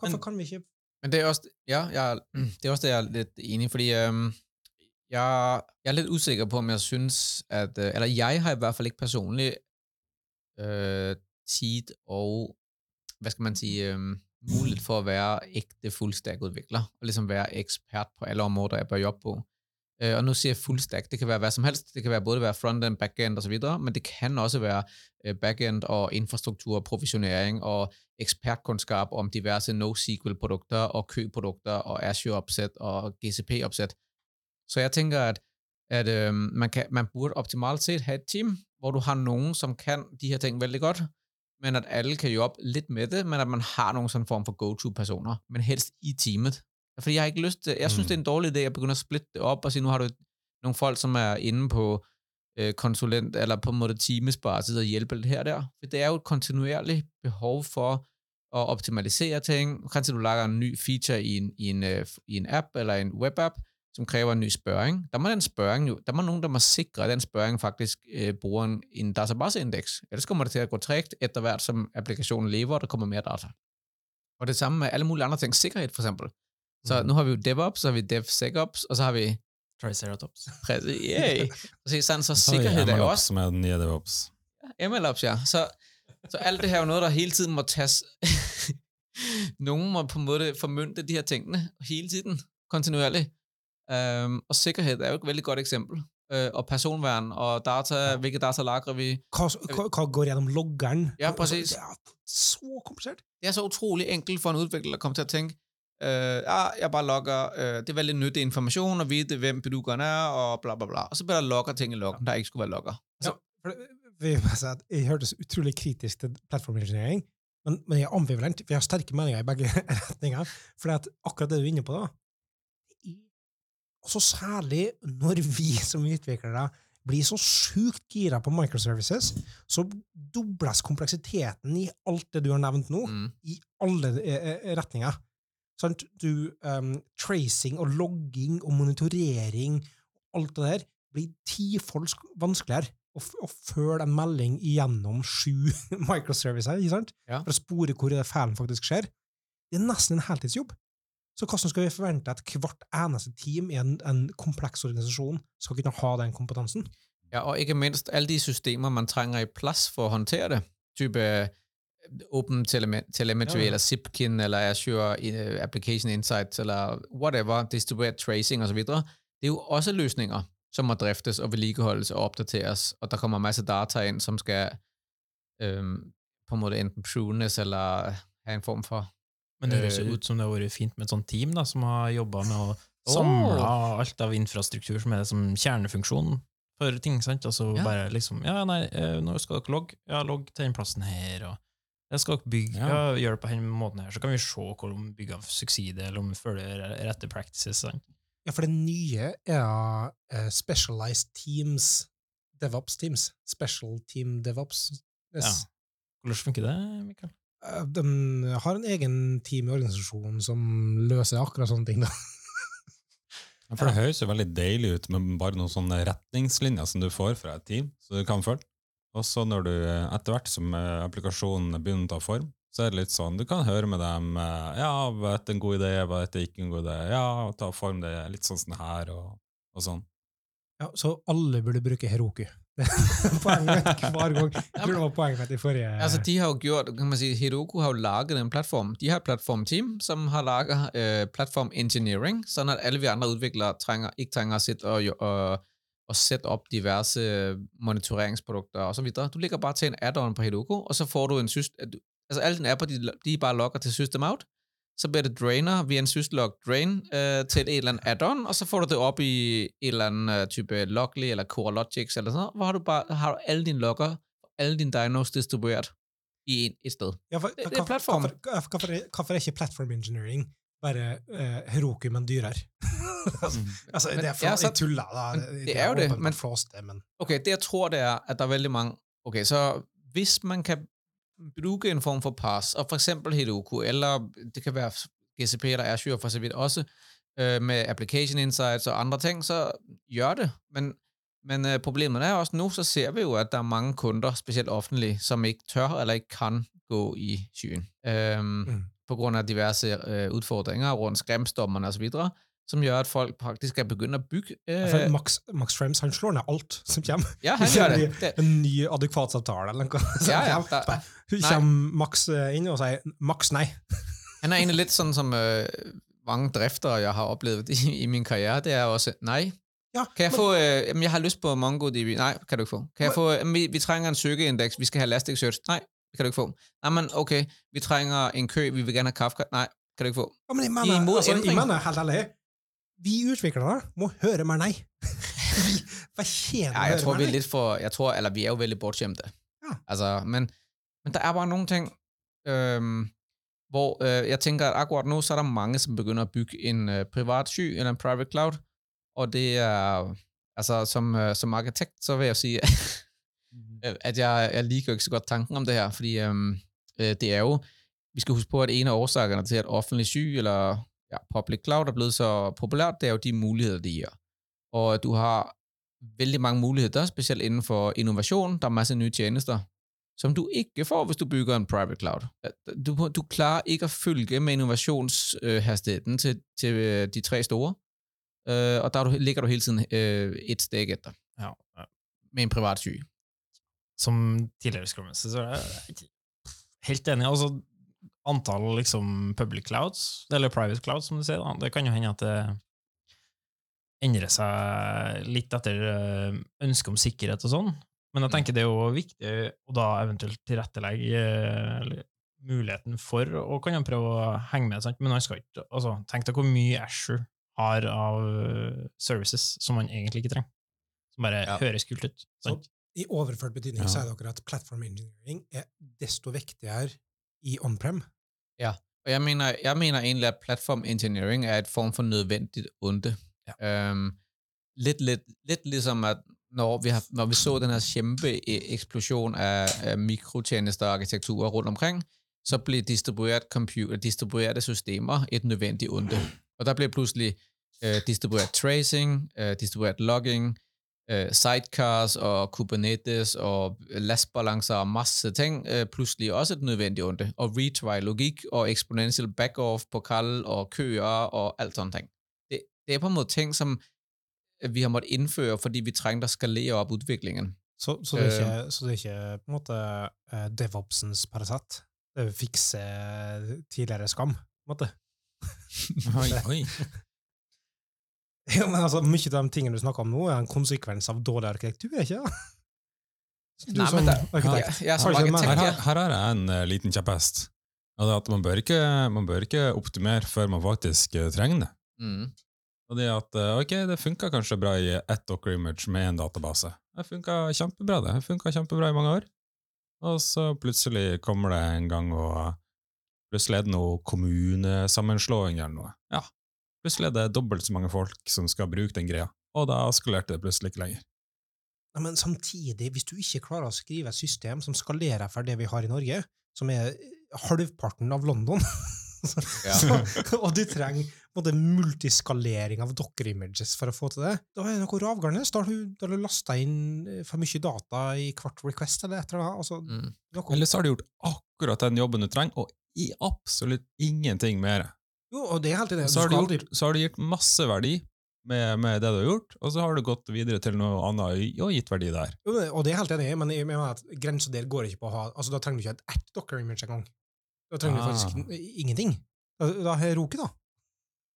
Hvorfor Men- kan vi ikke Men det er også, ja, jeg, det er også det, jeg er litt enig i, fordi um, jeg, jeg er litt usikker på, om jeg synes, at, øh, eller jeg har i hvert fall ikke personlig uh, tid og, hvad skal man si, um, mulighet for å være ekte fuldstærk udvikler, og ligesom være ekspert på alle områder, jeg bør jobbe på. Uh, og nå sier jeg full det kan være hva som helst, det kan være både være frontend, backend osv., men det kan også være øh, backend og infrastruktur, profesjonering og ekspertkunnskap om diverse NoSQL-produkter og køprodukter og Azure-oppsett og GCP-oppsett. Så jeg tænker, at, at øh, man, kan, man burde optimalt sett ha et team, hvor du har noen som kan de her ting veldig godt, men at alle kan jobbe litt med det, men at man har noen sånn form for go-to-personer, men helst i teamet. Fordi jeg har ikke lyst til, jeg synes, Mm. det er en dårlig idé at begynne å splitte det opp og si nå har du noen folk, som er inne på øh, konsulent, eller på en måte teamesbasis og hjelpe litt her og der. For det er jo et kontinuerlig behov for å optimalisere ting. Kanskje du lager en ny feature i en, i en, øh, i en app eller en webapp, som krever en ny spørring. Der må den spørring jo, der må noen der må sikre, at den spørring faktisk eh, bruger en, en database-indeks. Ellers kommer det til å gå tregt etter hvert, som applikasjonen lever, og det kommer mer data. Og det samme med alle mulige andre ting. Sikkerhet, for eksempel. Så mm. nå har vi jo DevOps, så har vi DevSecOps, og så har vi Triceratops. yay. Præcis, sådan, så Så har er jo også som er den nye DevOps. MLOps, ja. Så, så alt det her er jo noe der hele tiden må tas Nogen må på en måte formynde de her tingene hele tiden, kontinuerligt. Um, og sikkerhed er jo et veldig godt eksempel. Uh, og personvern og data, ja. hvilke data lagrer vi. Hva, hva, hva går gjennom loggeren? Ja, Altså, præcis. Det er så komplisert. Det er så utrolig enkelt for en utvikler å komme til å tenke uh, ja, jeg bare logger, uh, det er veldig nyttig informasjon å vite hvem bedugeren er, og bla bla bla. Og så bare logger ting i loggen, der ikke skulle være logger. Vi må Jeg hørtes utrolig kritisk til plattformingeniering, men, men jeg er ambivalent. Vi har sterke meninger i begge retninger. For akkurat det du er inne på, da også særlig når vi som utviklere blir så sjukt gira på microservices, så dobles kompleksiteten i alt det du har nevnt nå, Mm. i alle eh, eh, retninger. Sant? Du, um, tracing og logging og monitorering, alt det der, blir tifolds sk- vanskeligere å, føle følge en melding gjennom sju microservices? Ja. For å spore hvor det feilen faktisk skjer. Det er nesten en heltidsjobb. Så hvordan skal vi forvente at hvert eneste team i en, en kompleks organisasjon skal kunne ha den kompetansen? Ja, og ikke minst alle de systemer, man trenger i plass for å håndtere det. Type øh, Open Telemetry, Ja, ja. eller Zipkin, eller Azure øh, Application Insights, eller whatever, distribuert Tracing osv. Det er jo også løsninger, som må driftes og vedlikeholdes og oppdateres, og der kommer masse data inn som skal øhm, på en måte enten prunes, eller ha en form for Men det høres Eh, jo ut som det har vært fint med et sånt team da, som har jobba med å samle alt av infrastruktur som er som kjernefunksjon for ting. sant? Altså Ja. bare liksom Ja, nei, eh, nå skal dere logge. Ja, logg til den plassen her, og det skal dere bygge. Ja. Ja. gjøre det på denne måten her, så kan vi se om bygger suksess, eller om vi følger rette practices. sant? Ja, for det nye er eh, specialized teams, DevOps teams. Special team DevOps. Yes. Ja. Hvordan funker det, Mikael? Eh, De har en egen team i organisasjonen som løser akkurat sånne ting. da. Ja, For det høres jo veldig deilig ut med bare noen sånne retningslinjer som du får fra et team, så du kan følge. Og så når du eh, etter hvert som eh, applikasjonen begynner å ta form, så er det litt sånn, du kan høre med dem, ja, var dette en god idé, var dette ikke en god idé, ja, ta form det litt sånn sånn her, og, og sånn. Ja, så alle burde bruke Heroku. Poenget mitt hver gang. Jeg tror det var poenget mitt i forrige Altså, de har jo gjort, kan man si, Heroku har jo laget en platform. De har et platformteam, som har laget uh, platform engineering, sånn at alle vi andre utviklere trenger, ikke trenger å sitte og, og, og sette opp diverse monitoreringsprodukter videre. Du ligger bare til en add-on på Heroku, og så får du en syst, altså alle dine apper, de, de bare logger til system out, så bliver det drainer via en syslog drain øh, til et eller andet add-on, og så får du det op i en eller anden øh, type Logly eller CoreLogix eller sådan noget, hvor har du bare har du alle dine logger, alle dine dinos distribueret i en, et sted. Ja, for, det er plattform. Hvorfor, er- ikke platform engineering bare eh, Heroku, men dyrere? altså, altså, Men- det er for, ja, så- jeg tuller, da. men det er jo det, men- det men Okay, det jeg tror, det er, at der er veldig mange... Okay, så hvis man kan bruge en form for pass, og for eksempel Heroku, eller det kan være GCP eller Azure for så vidt også, øh, med application insights og andre ting, så gjør det. Men, men øh, problemet er også nu, så ser vi jo, at der er mange kunder, specielt offentlige, som ikke tør eller ikke kan gå i skyen. Øhm, Mm. På grund af diverse øh, udfordringer rundt skræmstommerne osv., som gjør at folk faktisk er begynne å bygge... For Max, Max Frames han slår ned alt som kommer. ja, han gjør det. det En ny adekvatsavtale eller noe. Så Ja, ja, Hun kommer Max eh, inn og sier Max, nei. Han er egentlig litt sånn som uh, mange driftere, jeg har opplevd i, i min karriere, det er også, 'nei'. Ja, Kan jeg men- få, øh, jeg har lyst på MongoDB. Nei, kan du ikke få. Kan jeg Men- få, vi, vi trenger en søkeindeks. vi skal ha Elasticsearch. Nei, kan du ikke få. Nei, men ok, vi trenger en kø, vi vil gjerne ha Kafka. Nei, kan du ikke få. Ja, men jeg mener, altså, jeg mener vi utviklere må høre mer nei. vi fortjener Ja, å jeg høre tror, mer vi er nei. for, jeg tror, eller vi er jo veldig bortskjemte. Ja. Altså, men, men der er bare noen ting, øhm, hvor øh, jeg tenker at akkurat nå så er det mange, som begynner å bygge en øh, privat sky eller en private cloud, og det er, altså som, øh, som arkitekt, så vil jeg sige, øh, at jeg, jeg liker ikke så godt tanken om det her, fordi øh, det er jo, vi skal huske på, at en av årsakene til, at offentlig sky eller ja, public cloud er blevet så populært, det er jo de muligheder, det giver. Og du har vældig mange muligheder, specielt inden for innovation. Der er masser af nye tjenester, som du ikke får, hvis du bygger en private cloud. Du, du klarer ikke at følge med innovationshastigheden til, til øh, de tre store, øh, og der er du, ligger du hele tiden øh, et steg etter Ja, ja. med en privat syg. Som tidligere Scrum-mester, så er jeg helt enig. Altså, antall liksom, public clouds, eller private clouds, som du sier, da, det kan jo hende at det endrer seg litt etter eh, ønsket om sikkerhet og sånn. Men jeg tenker det er jo viktig å da eventuelt tilrettelegge eh, eller muligheten for å kan jo prøve å henge med, sant? men han skal ikke altså, Tenk deg hvor mye Asher har av eh, services som man egentlig ikke trenger. Som bare Ja. høres kult ut. Så i overført betydning Ja. sier dere at platform engineering er desto viktigere i on-prem. Og jeg mener, jeg mener egentlig, at platform engineering er et form for nødvendigt onde. Ja. Øhm, lidt, lidt, lidt ligesom, at når vi, har, når vi så den her kæmpe av eksplosion af, af mikrotjenester og arkitekturer rundt omkring, så blev distribueret computer, distribuerede systemer et nødvendigt onde. Og der blev pludselig øh, distribueret tracing, øh, distribueret logging, sidecars og Kubernetes og lastbalancer og masse ting, plutselig pludselig også et nødvendig onde. Og retry-logikk og exponential backoff på kall og køer og alt sånne ting. Det, det er på en måte ting, som øh, vi har måttet innføre fordi vi trengte å skalere opp utviklingen. Så, så, det er ikke, så det er ikke på en måte DevOpsens Paracet. Det er fikse tidligere skam, på en måte. Oi, oi. Ja, men altså, mye av de tingene du snakker om nå, er en konsekvens av dårlig arkitektur, er ikke det? Du Nej, som men der, arkitekt. som Her, ja. har- her har jeg en uh, liten kjepphest. Det er at man bør, ikke, man bør ikke optimere før man faktisk eh, trenger det. Mm. Og det at eh, ok, det funka kanskje bra i ett Docker image med en database. Det funka kjempebra, det. Det funka kjempebra i mange år. Og så plutselig kommer det en gang, og plutselig er det noe kommunesammenslåing eller noe. Ja, plutselig er det dobbelt så mange folk som skal bruke den greia. Og da skalerte det plutselig ikke lenger. Ja, men samtidig, hvis du ikke klarer å skrive et system som skalerer for det vi har i Norge, som er halvparten av London, Ja. så, og du trenger både multiskalering av docker-images for å få til det, da er det noe ravgående. Da har du, da har du lasta inn eh, for mye data i hvert request eller et eller annet. Altså, Mm. Eller så har du gjort akkurat den jobben du trenger, og i absolutt ingenting mer. Jo, og det er helt enig. Så har, Du gjort, så har du gitt masse verdi med, med det du har gjort, og så har du gått videre til noe annet og gitt verdi der. Jo, og det er helt enig men jeg mener at grensa der går ikke på å ha altså Da trenger du ikke et ett docker-image engang. Da trenger Ah. du faktisk ingenting. Da, da har Roke, da.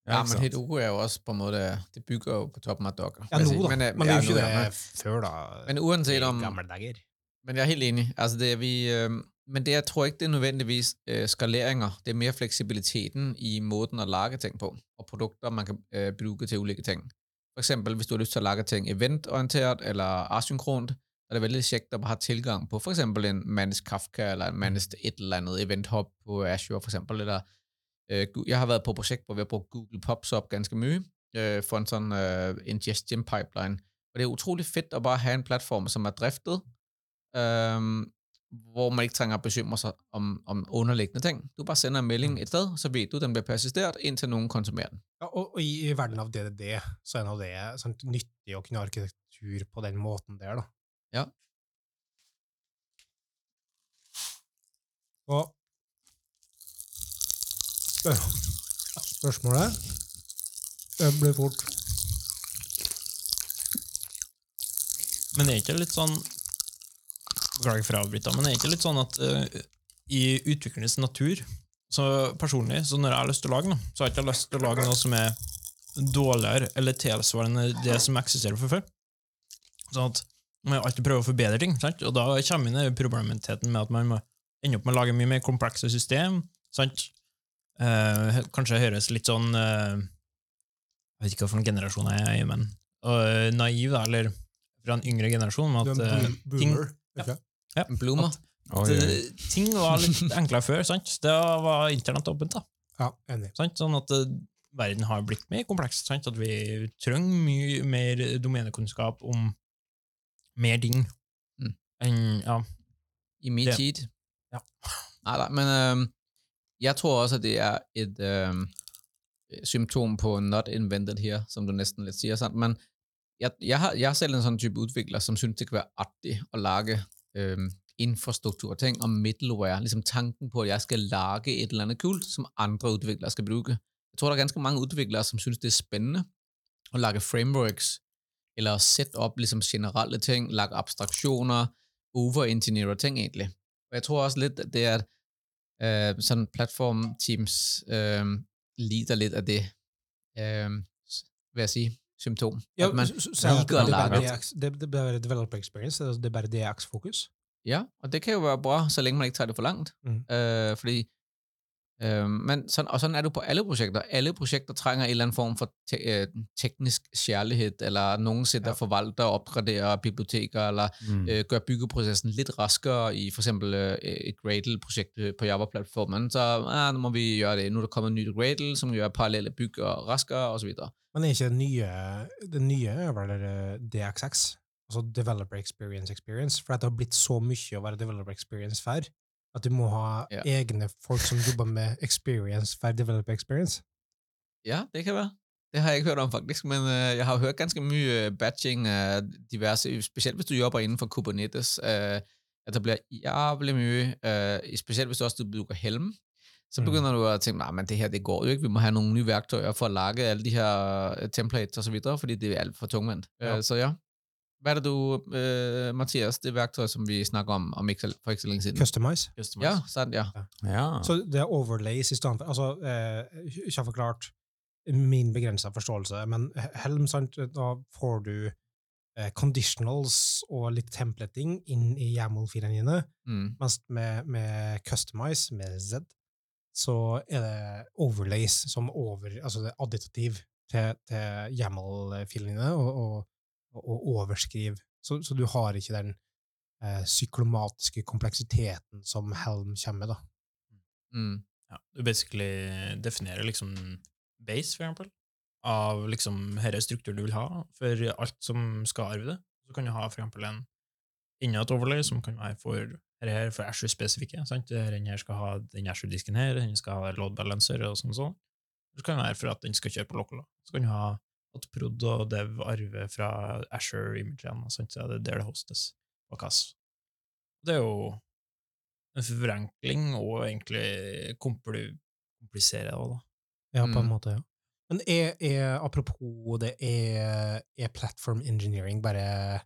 Ja, men? Heroku er jo også på en måte det bygger jo på toppen af Docker. Ja, nå, da. Men, Men, men det er jo ikke det før, da. Men uansett om, dager. Men jeg er helt enig. Altså det vi, øh, men det jeg tror ikke, det er nødvendigvis øh, skaleringer. Det er mer fleksibiliteten i måten at lage ting på, og produkter, man kan øh, bruke til ulike ting. For eksempel, hvis du har lyst til å lage ting eventorienteret eller asynkront, er det veldig kjekt at ha tilgang på eksempel en managed Kafka, eller en managed et eller annet eventhop på Azure for eksempel, eller øh, jeg har vært på et projekt, hvor vi har brugt Google PubSub ganske mye, øh, for en sånn øh, ingestion pipeline. Og det er utrolig fedt at bare ha en platform, som er driftet, øhm, hvor man ikke trænger at bekymre sig om, om underliggende ting. Du bare sender en melding et sted, så ved du, den bliver persisteret, indtil nogen konsumerer den. Ja, og, og i, i verden av DDD så er det sånn, nyttig å kunne ha arkitektur på den måten der, da. Ja. Og spør, spørsmålet Det blir fort Men det er ikke litt sånn Beklager for å avbryte, men det er ikke litt sånn at uh, i utviklernes natur så personlig, så når jeg har lyst til å lage noe, så har jeg ikke lyst til å lage noe som er dårligere eller tilsvarende det som eksisterer fra før. Sånn at man alltid prøver å forbedre ting, sant? og da kommer inn i med at man må ende opp med å lage mye mer komplekse system. Sant? Eh, kanskje høres litt sånn eh, Jeg vet ikke hvilken generasjon jeg er i, men uh, naiv, da, eller fra en yngre generasjon. med At, en eh, ting, boomer. Ja. Bluma. Oh, oi. ting var litt enklere før. sant? Det var internett åpent. da. Ja, enig. Sant? Sånn at eh, verden har blitt mer kompleks. Sant? At vi trenger mye mer domenekunnskap om mer ting Mm. enn ja. I min Det- tid. Ja. Nei da, men um, jeg tror også, at det er et um, symptom på not invented her, som du nesten litt sier. Sant? Men jeg, jeg, har, jeg er selv en sånn type utvikler som synes, det kan være artig å lage øhm, infrastrukturting ting om middleware, Liksom tanken på, at jeg skal lage et eller annet kult, som andre utviklere skal bruke. Jeg tror, det er ganske mange utviklere som synes, det er spændende å lage frameworks, eller sette opp liksom, generelle ting, lage abstraksjoner, over-engineere ting egentlig. Og jeg tror også litt at det er, øh, sånn platform-teams øh, lider litt av det, øh, vil jeg sige, symptom. Ja, at man er liker er bare det, det er bare developer experience, det er- er bare DX-fokus. Ja, og det kan jo være bra, så lenge man ikke tager det for langt. Mm. Uh, fordi, øh, men sådan, og sådan er det på alle projekter. Alle projekter trænger en eller anden form for te, øh, teknisk særlighed, eller nogen sætter Ja. forvalter og opgraderer biblioteker, eller Mm. øh, gør byggeprocessen lidt raskere i for eksempel øh, et Gradle-projekt øh, på Java-platformen. Så ah, nu må vi gøre det. Nu er der kommet et nyt Gradle, som gør parallelle bygger raskere, og Men det Men er ikke det nye, det nye er det DXX, altså Developer Experience Experience, for at det har blitt så mye å være Developer Experience for, at du må ha Ja. egne folk som jobber med experience for Developer Experience. Ja, det kan være. Det har jeg ikke hørt om faktisk, men øh, jeg har hørt ganske mye øh, batching af diverse, specielt hvis du jobber inden for Kubernetes, øh, at der bliver jævlig mye, øh, specielt hvis du også bruker Helm, så Mm. begynder du at tænke, nej, men det her, det går jo ikke, vi må have nogle nye værktøjer for at lage alle de her øh, templates og så videre, fordi det er alt for tungvendt. Ja. Øh, så ja, hvad er det du, uh, Mathias, det verktøyet som vi snakka om, om ikke, for ikke så lenge siden? Customize. Customize. Ja, sant, ja. Ja. Så det er overlays i stedet for Altså, eh, ikke har forklart min begrensa forståelse, men Helm, sant, da får du eh, conditionals og litt templating inn i YAML-filene dine, Mm. mens med, med Customize, med Z, så er det overlays som over Altså det er additativ til, til YAML-filene dine, og, og, og overskriv. Så, så du har ikke den eh, syklomatiske kompleksiteten som Helm kommer med, da. Mm. Ja, du basically definerer liksom base, for eksempel, av liksom denne strukturen du vil ha for alt som skal arve det. Så kan du ha for eksempel en et overlay som kan være for her, for Ashore-spesifikke. sant? Den her skal ha den Ashore-disken her, den skal ha load balancer og sånn sånn. Så kan det være for at den skal kjøre på local. Så kan du ha at prod og dev arver fra Asher-imagene, og sånt, er det der det hostes på kass. Det er jo en forenkling og egentlig kompli komplisere det òg, da. Ja, på en Mm. måte, ja. Men er, er, apropos det, er, er platform engineering bare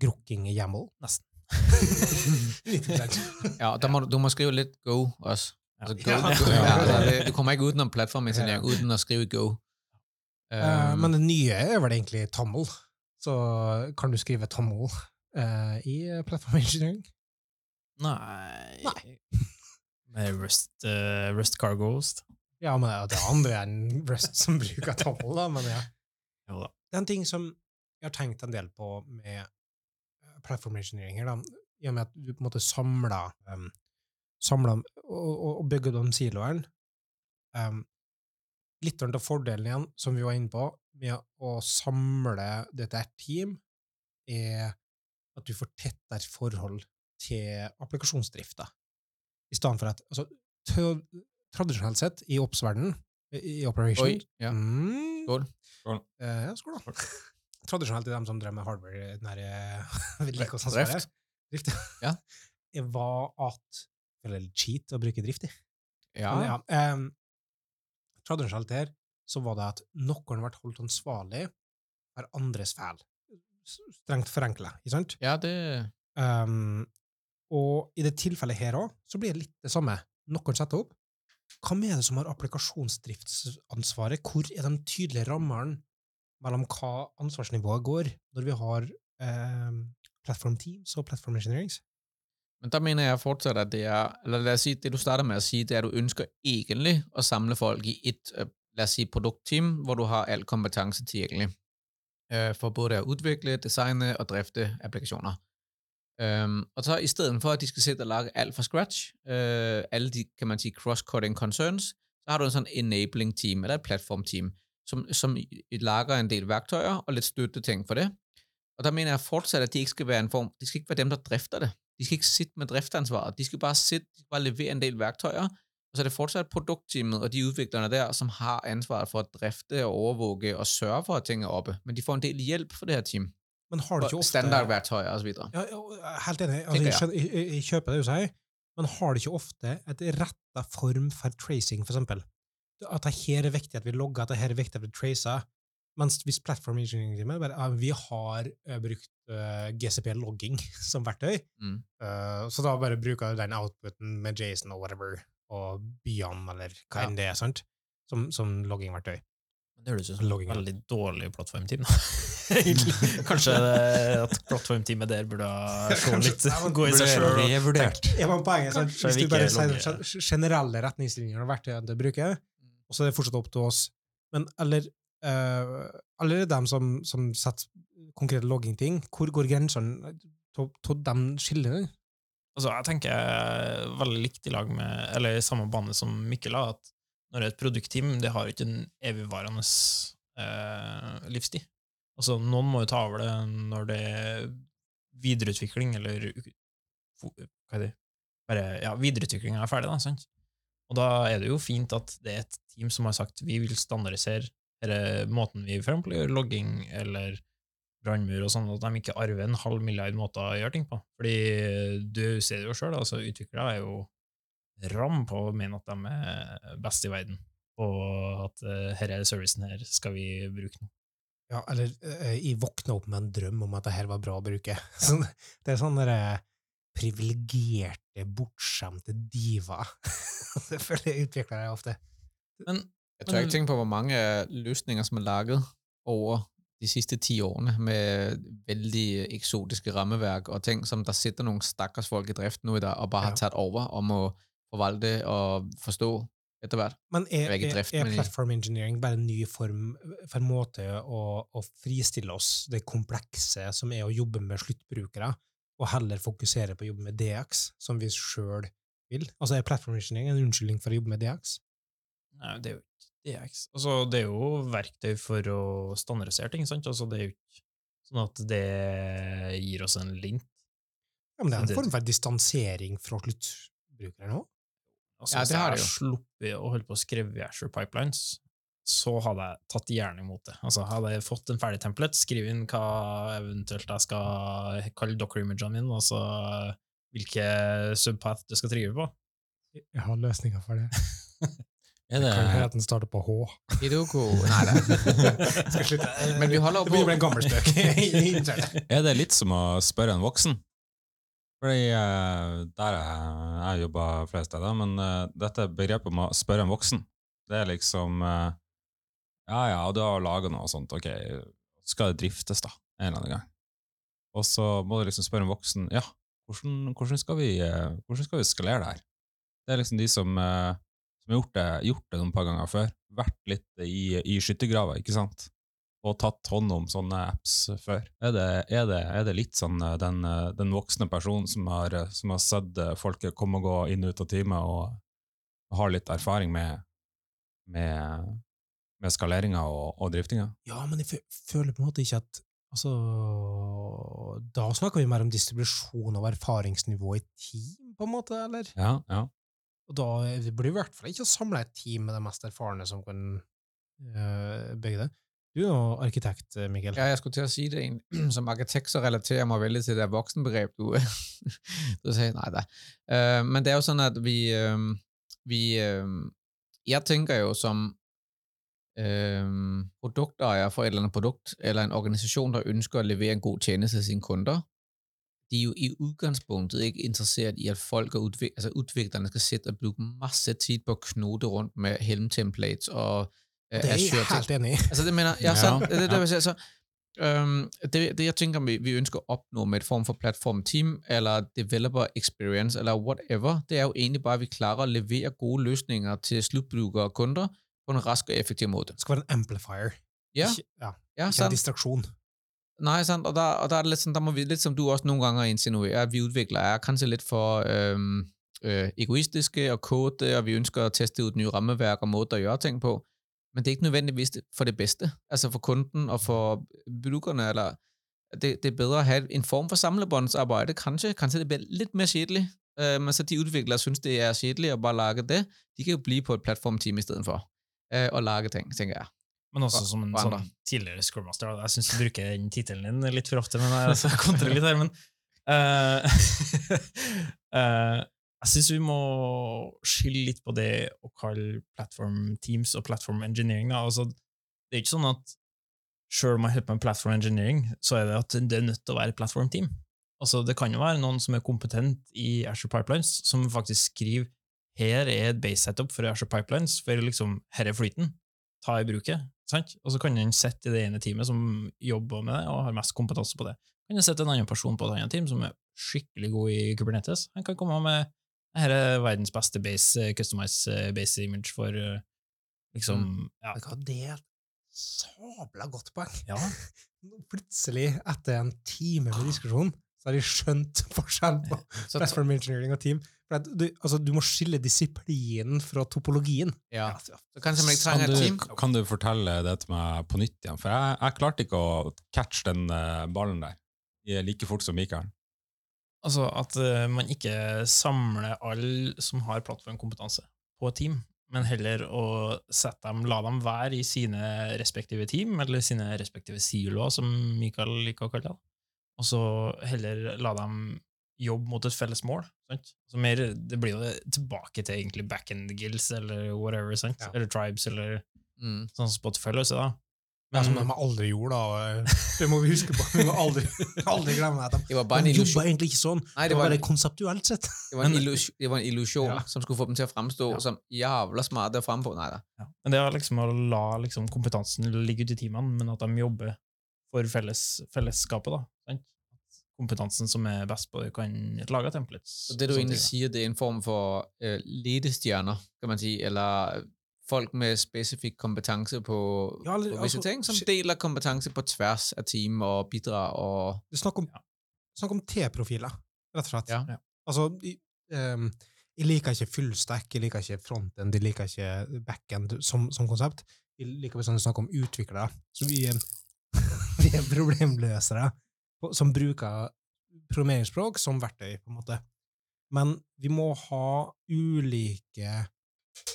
grukking i YAML? Nesten. Ja, da må, du- må skrive litt Go også. Altså Go, Ja. Go, Ja. ja, du kommer ikke udenom platformengineering uten å skrive Go. Eh, Um, men det nye er vel egentlig tommel. Så kan du skrive tommel uh, i platform engineering? Nei, Nei. Med Rust, uh, Rust Cargos. Ja, men det er andre enn Rust som bruker tommel, da, men ja. Jo da. Det er en ting som jeg har tenkt en del på med eh, engineering her, da, i og med at du på en måte samler, um, samler og, og, og bygger de siloene. Um, litt av fordelen igjen, som vi var inne på, med å samle dette her team, er at du får tettere forhold til applikasjonsdrifta. I stedet for at altså, Tradisjonelt sett, i oppsverdenen, i operation Oi, ja. Mm. Skål. Skål. Eh, ja, skål, da. Tradisjonelt i dem som drev med hardware, der eh, vedlikeholdsansvaret. Drift. Drift. Ja. Det var at Eller cheat å bruke drift i. Ja, Men ja, em, tradisjonelt her så var det at noen ble holdt ansvarlig for andres feil. Strengt forenkla, ikke sant? ja det... Um, og i det tilfellet her òg, så blir det litt det samme. Noen setter opp, Hva med det som har applikasjonsdriftsansvaret? Hvor er de tydelige rammene mellom hva ansvarsnivået går, når vi har um, platform teams og platform engineerings? Men der mener jeg fortsatt at det er eller Lad os sige, det du starter med å si, det er, at du ønsker egentlig at samle folk i et, øh, lad os sige, produktteam, hvor du har al kompetanse tilgjengelig. Øh, for både å utvikle, designe og drifte applikasjoner. Um, og så i stedet for, at de skal sitte og lage alt fra scratch, uh, alle de, kan man si, cross-cutting concerns, så har du en sånn enabling team, eller et platform team, som, som lager en del verktøyer og litt støtteting for det. Og der mener jeg fortsatt at de ikke skal være en form, de skal ikke være dem, der drifter det. De skal ikke sitte med driftsansvaret. De skal bare sitte, de skal bare levere en del værktøjer, og så er det fortsat produktteamet og de udviklerne der, som har ansvaret for at drifte og overvåge og sørge for, at ting er oppe. Men de får en del hjælp for det her team. Men har det ikke ofte standardværktøjer osv. Ja, helt enig. Altså, jeg, jeg, jeg, jeg kjøper det du sier, men har det ikke ofte et retta form for tracing, for eksempel? At det her er viktig at vi logger, at det her er viktig at vi tracer, mens hvis platform engineering teamet bare, vi har eh, brukt uh, GCP-logging som verktøy, Mm. uh, så da bare bruker du den outputen med Jason og whatever, og Beyond, eller hva Ja. enn det er, sant? Som, som loggingverktøy. Det høres ut som et veldig dårlig plattformteam. Kanskje at plattformteamet der burde se litt, gå i seg sjøl. revurdert. Ja, men poenget er at Hvis du bare sier generelle retningslinjer og verktøyene du bruker, og så er det fortsatt opp til oss. Men eller, uh, eller dem som, som setter konkrete loggingting, hvor går grensene til de skillene? Altså, jeg tenker veldig likt i lag med, eller i samme bane som Mikkel at når det er et produktteam, det har ikke en evigvarende eh, livstid. Altså, noen må jo ta over det når det er videreutvikling, eller hva er det? Bare, ja, videreutviklinga er ferdig, da, sant? Og da er det jo fint at det er et team som har sagt vi vil standardisere denne måten vi for eksempel gjør logging eller brannmur og sånn, at de ikke arver en halv milliard måter å gjøre ting på. Fordi du ser det jo sjøl, altså, utviklere er jo ram på å mene at de er best i verden, og at uh, er servicen her skal vi bruke nå. Ja, eller uh, jeg våkna opp med en drøm om at det her var bra å bruke. Så det er sånn derre privilegerte, bortskjemte diva. det føler jeg utviklere ofte. Men Jeg tør ikke tenke på, hvor mange løsninger, som er laget over de siste ti årene, med veldig eksotiske rammeverk og ting, som der sitter noen stakkars folk i drift nå i dag, og bare har tatt over og må forvalte og forstå etter hvert. Men er, er er, drift, er platform engineering bare en ny form for en måte å, å fristille oss det komplekse som er å jobbe med sluttbrukere, og heller fokusere på å jobbe med DX, som vi sjøl vil? Altså Er platform engineering en unnskyldning for å jobbe med DX? Nei, det er jo DX. Altså, det er jo verktøy for å standardisere ting, sant? Altså, det er jo ikke sånn at det gir oss en link. Ja, men Det er en form for distansering fra sluttbrukere nå? Altså, Ja, hvis jeg har sluppet å holde på å skrive i Azure Pipelines, så hadde jeg tatt gjerne imot det. Altså, hadde jeg fått en ferdig template, skrive inn hva eventuelt jeg skal kalle docker-imagene mine, og hvilke subpath du skal trigge på. Jeg har løsninger for det. Er Det kan hende at den starter på H. Hidoko Nei, det Skal slutte. Men vi holder Det blir en gammel spøk. er det litt som å spørre en voksen? Fordi eh, der er jeg jobba flere steder, men eh, dette begrepet om å spørre en voksen, det er liksom eh, Ja, ja, du har laga noe og sånt, ok, skal det driftes, da, en eller annen gang? Og så må du liksom spørre en voksen ja, hvordan, hvordan, skal, vi, hvordan skal vi skalere det her? Det er liksom de som, eh, som har gjort det, gjort det noen par ganger før. Vært litt i, i skyttergrava, ikke sant? Og tatt hånd om sånne apps før. Er det, er det, er det litt sånn eh, den, eh, den voksne personen som har, eh, som har sett folket komme og gå inn og ut av teamet, og har litt erfaring med, med, med skaleringa og, og driftinga? Ja, men jeg føler på en måte ikke at Altså Da snakker vi mer om distribusjon av erfaringsnivå i team, på en måte, eller? Ja, ja. Og da det blir i hvert fall ikke å samle et team med de mest erfarne som kan uh, bygge det. Du er jo arkitekt, eh, Mikkel. Ja, jeg skulle til å si det. Som arkitekt så relaterer jeg meg veldig til det der voksenbegreb, du, du sier. Nei da. Uh, men det er jo sånn at vi, um, vi um, jeg tenker jo som um, produkteier for et eller annet produkt, eller en organisasjon der ønsker å levere en god tjeneste til sine kunder, de er jo i udgangspunktet ikke interesseret i, at folk og udvik altså udviklerne skal sitte og bruke masse tid på å knote rundt med Helm-templates og uh, Det er jeg helt enig i. Altså det mener jeg? Det, er det, det, så, øhm, det, det jeg tenker vi, vi ønsker å oppnå med et form for platform-team, eller developer experience, eller whatever, det er jo egentlig bare, at vi klarer å levere gode løsninger til sluttbrukere og kunder på en rask og effektiv måte. Det skal være en amplifier, Ja, ikke, ja, ja ikke en distraksjon. Nej, sant. Og der, og der er det litt sånn, der må vi, litt som du også noen ganger insinuerer, at vi utvikler er kanskje litt for øhm, øh, egoistiske og kåte, og vi ønsker å teste ut nye rammeverk og måter å gjøre ting på. Men det er ikke nødvendigvis for det bedste. Altså for kunden og for brukerne. eller det, det er bedre å ha en form for samlebåndsarbejde. Kanskje, kanskje det blir litt mer kjedelig. øh, men så de utviklere synes, det er kjedelig å bare lage det. De kan jo bli på et platformteam i stedet for øh, og lage ting, tenker jeg. Men også som en sånn tidligere Scrum Jeg syns du bruker den tittelen din litt for ofte, men jeg altså, kontrer litt her. Men uh, uh, jeg syns vi må skille litt på det å kalle platform teams og platform engineering. Altså, det er ikke sånn at selv om jeg holder på med platform engineering, så er det at det er nødt til å være et platform team. Altså, det kan jo være noen som er kompetent i Azure Pipelines, som faktisk skriver her er et base setup for Azure Pipelines, for liksom, her er flyten ta i bruket. Sant? Og så kan en sette i det ene teamet som jobber med det og har mest kompetanse på det. Kan en sette en annen person på et annet team som er skikkelig god i Kubernetes. Han kan komme med dette er verdens beste base, customized eh, base image for eh, liksom ja, du hva, Det er et sabla godt poeng. ja. Plutselig, etter en time med diskusjon, så har de skjønt forskjellen på Så, platform engineering og team. For at du, altså, du må skille disiplinen fra topologien. ja. Altså, Kan du, kan du fortelle det til meg på nytt igjen? For jeg, jeg klarte ikke å catche den eh, ballen der like fort som Mikael. Altså at eh, man ikke samler alle som har plattformkompetanse, på et team, men heller å sette dem, la dem være i sine respektive team, eller sine respektive siloer, som Mikael liker å kalle det. Og så heller la dem jobbe mot et felles mål. Sant? Så mer, det blir jo tilbake til egentlig back-end-gills, eller whatever, sant? Ja. eller tribes, eller Mm. sånn som Spotify løser da. det er som de aldri gjorde, da. Det må vi huske på. Vi må aldri, aldri glemme at de, Det var bare en de jobba egentlig ikke sånn. Nei, Det det var bare konseptuelt sett. det var, en, Men- illusion, det var en illusion, Ja. som skulle få dem til å fremstå Ja. som jævla smarte frem på. Da. Ja. Men det er liksom å la liksom, kompetansen ligge ute i teamene, men at de jobber for felles, fellesskapet. da. Kompetansen som er best på kan lage templates. Det du egentlig sier, det er en form for uh, ledestjerner, kan man si, eller folk med spesifikk kompetanse på, Ja, eller- på visse altså, ting, som deler kompetanse på tvers av team og bidrar og... Det er snakk om, Ja. om T-profiler, rett og slett. Ja. Ja. Altså, ehm, jeg liker ikke fullstack, jeg liker ikke frontend, jeg liker ikke backend som, som konsept. Jeg liker sånn å snakke om utviklere. Så vi, vi er problemløsere som bruker programmeringsspråk som verktøy, på en måte. Men vi må ha ulike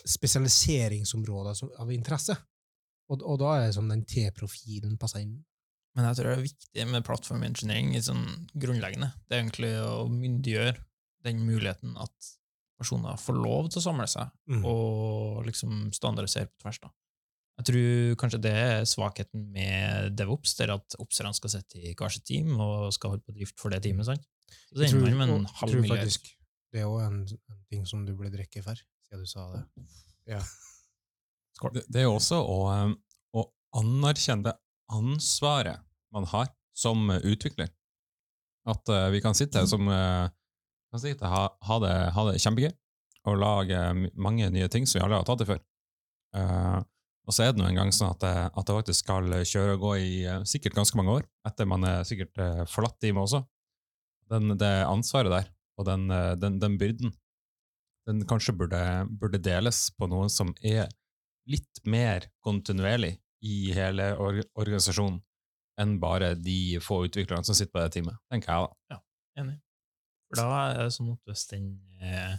spesialiseringsområder som, av interesse. Og, og da er det som den T-profilen passer inn. Men jeg tror det er viktig med plattform engineering i sånn grunnleggende. Det er egentlig å myndiggjøre den muligheten at personer får lov til å samle seg Mm. og liksom standardisere på tvers. da. Jeg tror kanskje det er svakheten med DevOps, det er at oppserne skal sitte i hver sitt team og skal holde på drift for det teamet. sant? Så det Jeg tror, ender med en halv tror milliard. faktisk det er òg en, en ting som du ble drikke for, siden du sa det. Det, det er jo også å, eh, å anerkjenne det ansvaret man har som eh, utvikler. At uh, vi kan sitte her som uh, kan sitte, ha, ha, det, ha det kjempegøy og lage mange nye ting som vi aldri har tatt det før. Eh, og så er det nå en gang sånn at det, at jeg, faktisk skal kjøre og gå i eh, sikkert ganske mange år, etter man er sikkert uh, forlatt teamet også. Den, det ansvaret der, og den, eh, den, den byrden, den kanskje burde, burde deles på noen som er litt mer kontinuerlig i hele or organisasjonen enn bare de få utviklerne som sitter på det teamet, tenker jeg da. Ja, Enig. For da er det sånn at hvis den eh,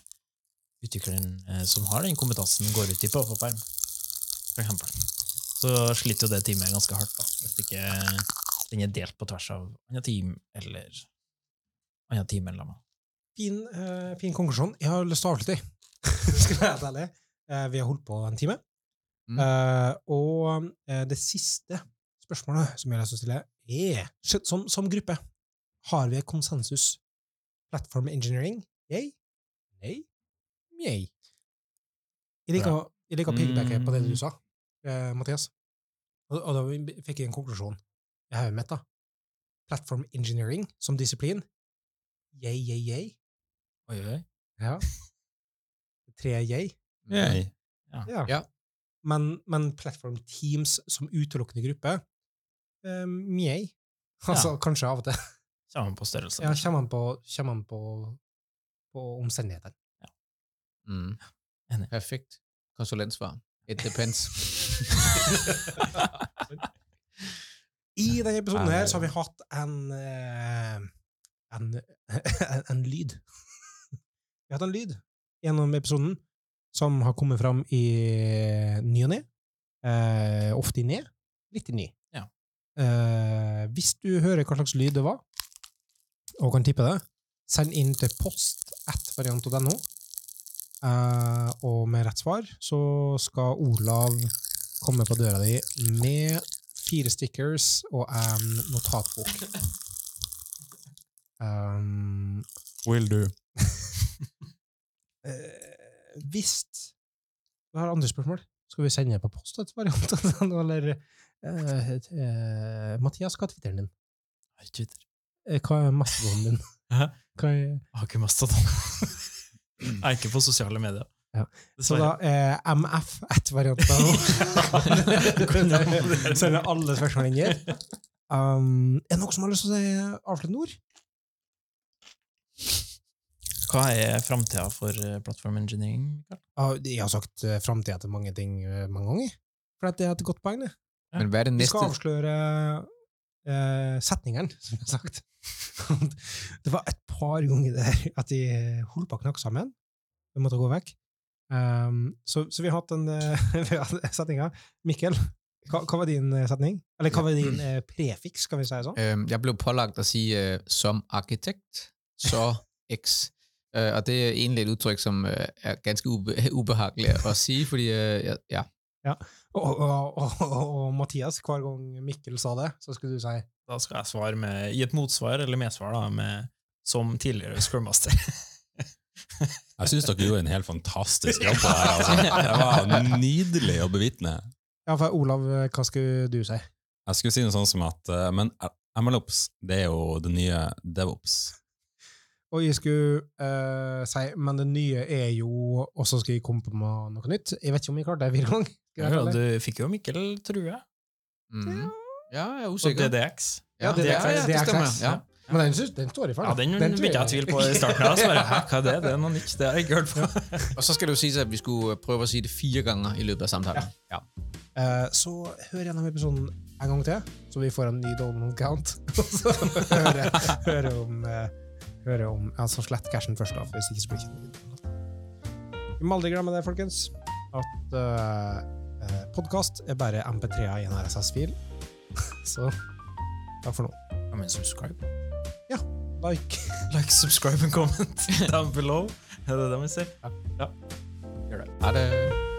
utvikleren eh, som har den kompetansen, går ut i pappaperm, for eksempel, så sliter jo det teamet ganske hardt, da, hvis ikke den er delt på tvers av andre team eller andre teammedlemmer. Fin, uh, fin konklusjon. Jeg har lyst til å avslutte, skal jeg være helt ærlig. Uh, vi har holdt på en time. Mm. Uh, og eh, det siste spørsmålet som jeg har lyst til å stille, er som, som gruppe, har vi konsensus Platform engineering. Yay? Nei? Yay. Jeg liker, å- jeg liker å piggybacke på det du Mm. sa, eh, Mathias. Og, og da fikk jeg en konklusjon i hodet mitt. da. Platform engineering som disiplin. Yay, yay, yay. Oi, oi. Ja. Tre yay. Yay. Ja. Ja. Men, men platform teams som utelukkende gruppe, um, yay. Altså, kanskje av og til. Kommer på størrelse. Ja, kommer man på, kommer man på, på omstendighetene. Mm. Perfekt konsulentsvar. It depends. I denne episoden her så har vi hatt en, eh, en, en, lyd. Vi har hatt en lyd gjennom episoden som har kommet fram i ny og ne. Eh, ofte i ned, litt i ny. Ja. Eh, hvis du hører hva slags lyd det var, og kan tippe det, send inn til post at variant.no. Eh, og med rett svar så skal Olav komme på døra di med fire stickers og en notatbok. Um, Will do. eh, hvis du har andre spørsmål, skal vi sende på post et variant? Eller uh, uh, Mathias, hva er Twitteren din? Twitter. Eh, Hva er mastodonen din? Hæ? Hva er, Jeg har ikke mastodon. Jeg er ikke på sosiale medier. Ja. så da eh, MF ett variant av Du kan alle spørsmål inn her. Um, er det noe som har lyst til å si avsluttende ord? Hva er framtida for eh, plattform engineering? Ja, Jeg har sagt uh, framtida til mange ting eh, mange ganger. For det er et godt poeng, det. Er det Vi skal avsløre eh, setningene, som jeg har sagt. det var et par ganger der at de holdt på å knakke sammen. Vi måtte gå vekk. Um, så, så vi har hatt den uh, setninga. Mikkel, hva, hva var din eh, setning? Eller hva var din uh, prefiks, skal vi si sånn? Um, jeg ble pålagt å si uh, som arkitekt, så X. Uh, og det er egentlig et uttrykk som er ganske ube ubehagelig å si, fordi ja, Og, og, og, og, og Mathias, hver gang Mikkel sa det, så skulle du si Da skal jeg svare med, gi et motsvar eller medsvar da, med som tidligere Scrum Master. Jeg syns dere gjorde en helt fantastisk jobb på det her. Altså. Det var nydelig å bevitne. Ja, for Olav, hva skulle du si? Jeg skulle si noe sånt som at eh, Men MLOps, det er jo det nye DevOps. Og jeg skulle uh, si, men det nye er jo Og så skal jeg komme på med noe nytt. Jeg vet ikke om jeg klarte det fire ganger. Ja, du fikk jo Mikkel, tror jeg, mm. ja jeg er usikker. Og DDX. Ja, det det, er- ja, ja, det det er stemmer. Ja. Men den, synes, den står i Ja, den, den begynte jeg å tvile på i starten. av, Så bare, Hæ, hva er det? Det er noe nytt. Det har jeg ikke hørt på. Og så skal det jo sies at vi skulle prøve å si det fire ganger i løpet av samtalen. Ja. Eh, så hør gjennom episoden en gang til, så vi får en ny Dolman count. Og så høre, høre om uh, høre om altså Slett cashen først, da, for hvis ikke så blir det ikke noe. Vi må aldri glemme det, folkens, at uh, podkast er bare MP3-er i en RSS-fil. så takk for nå. Ja, men subscribe. Like. Like, subscribe and comment down below. Er det det man sier? Ha det.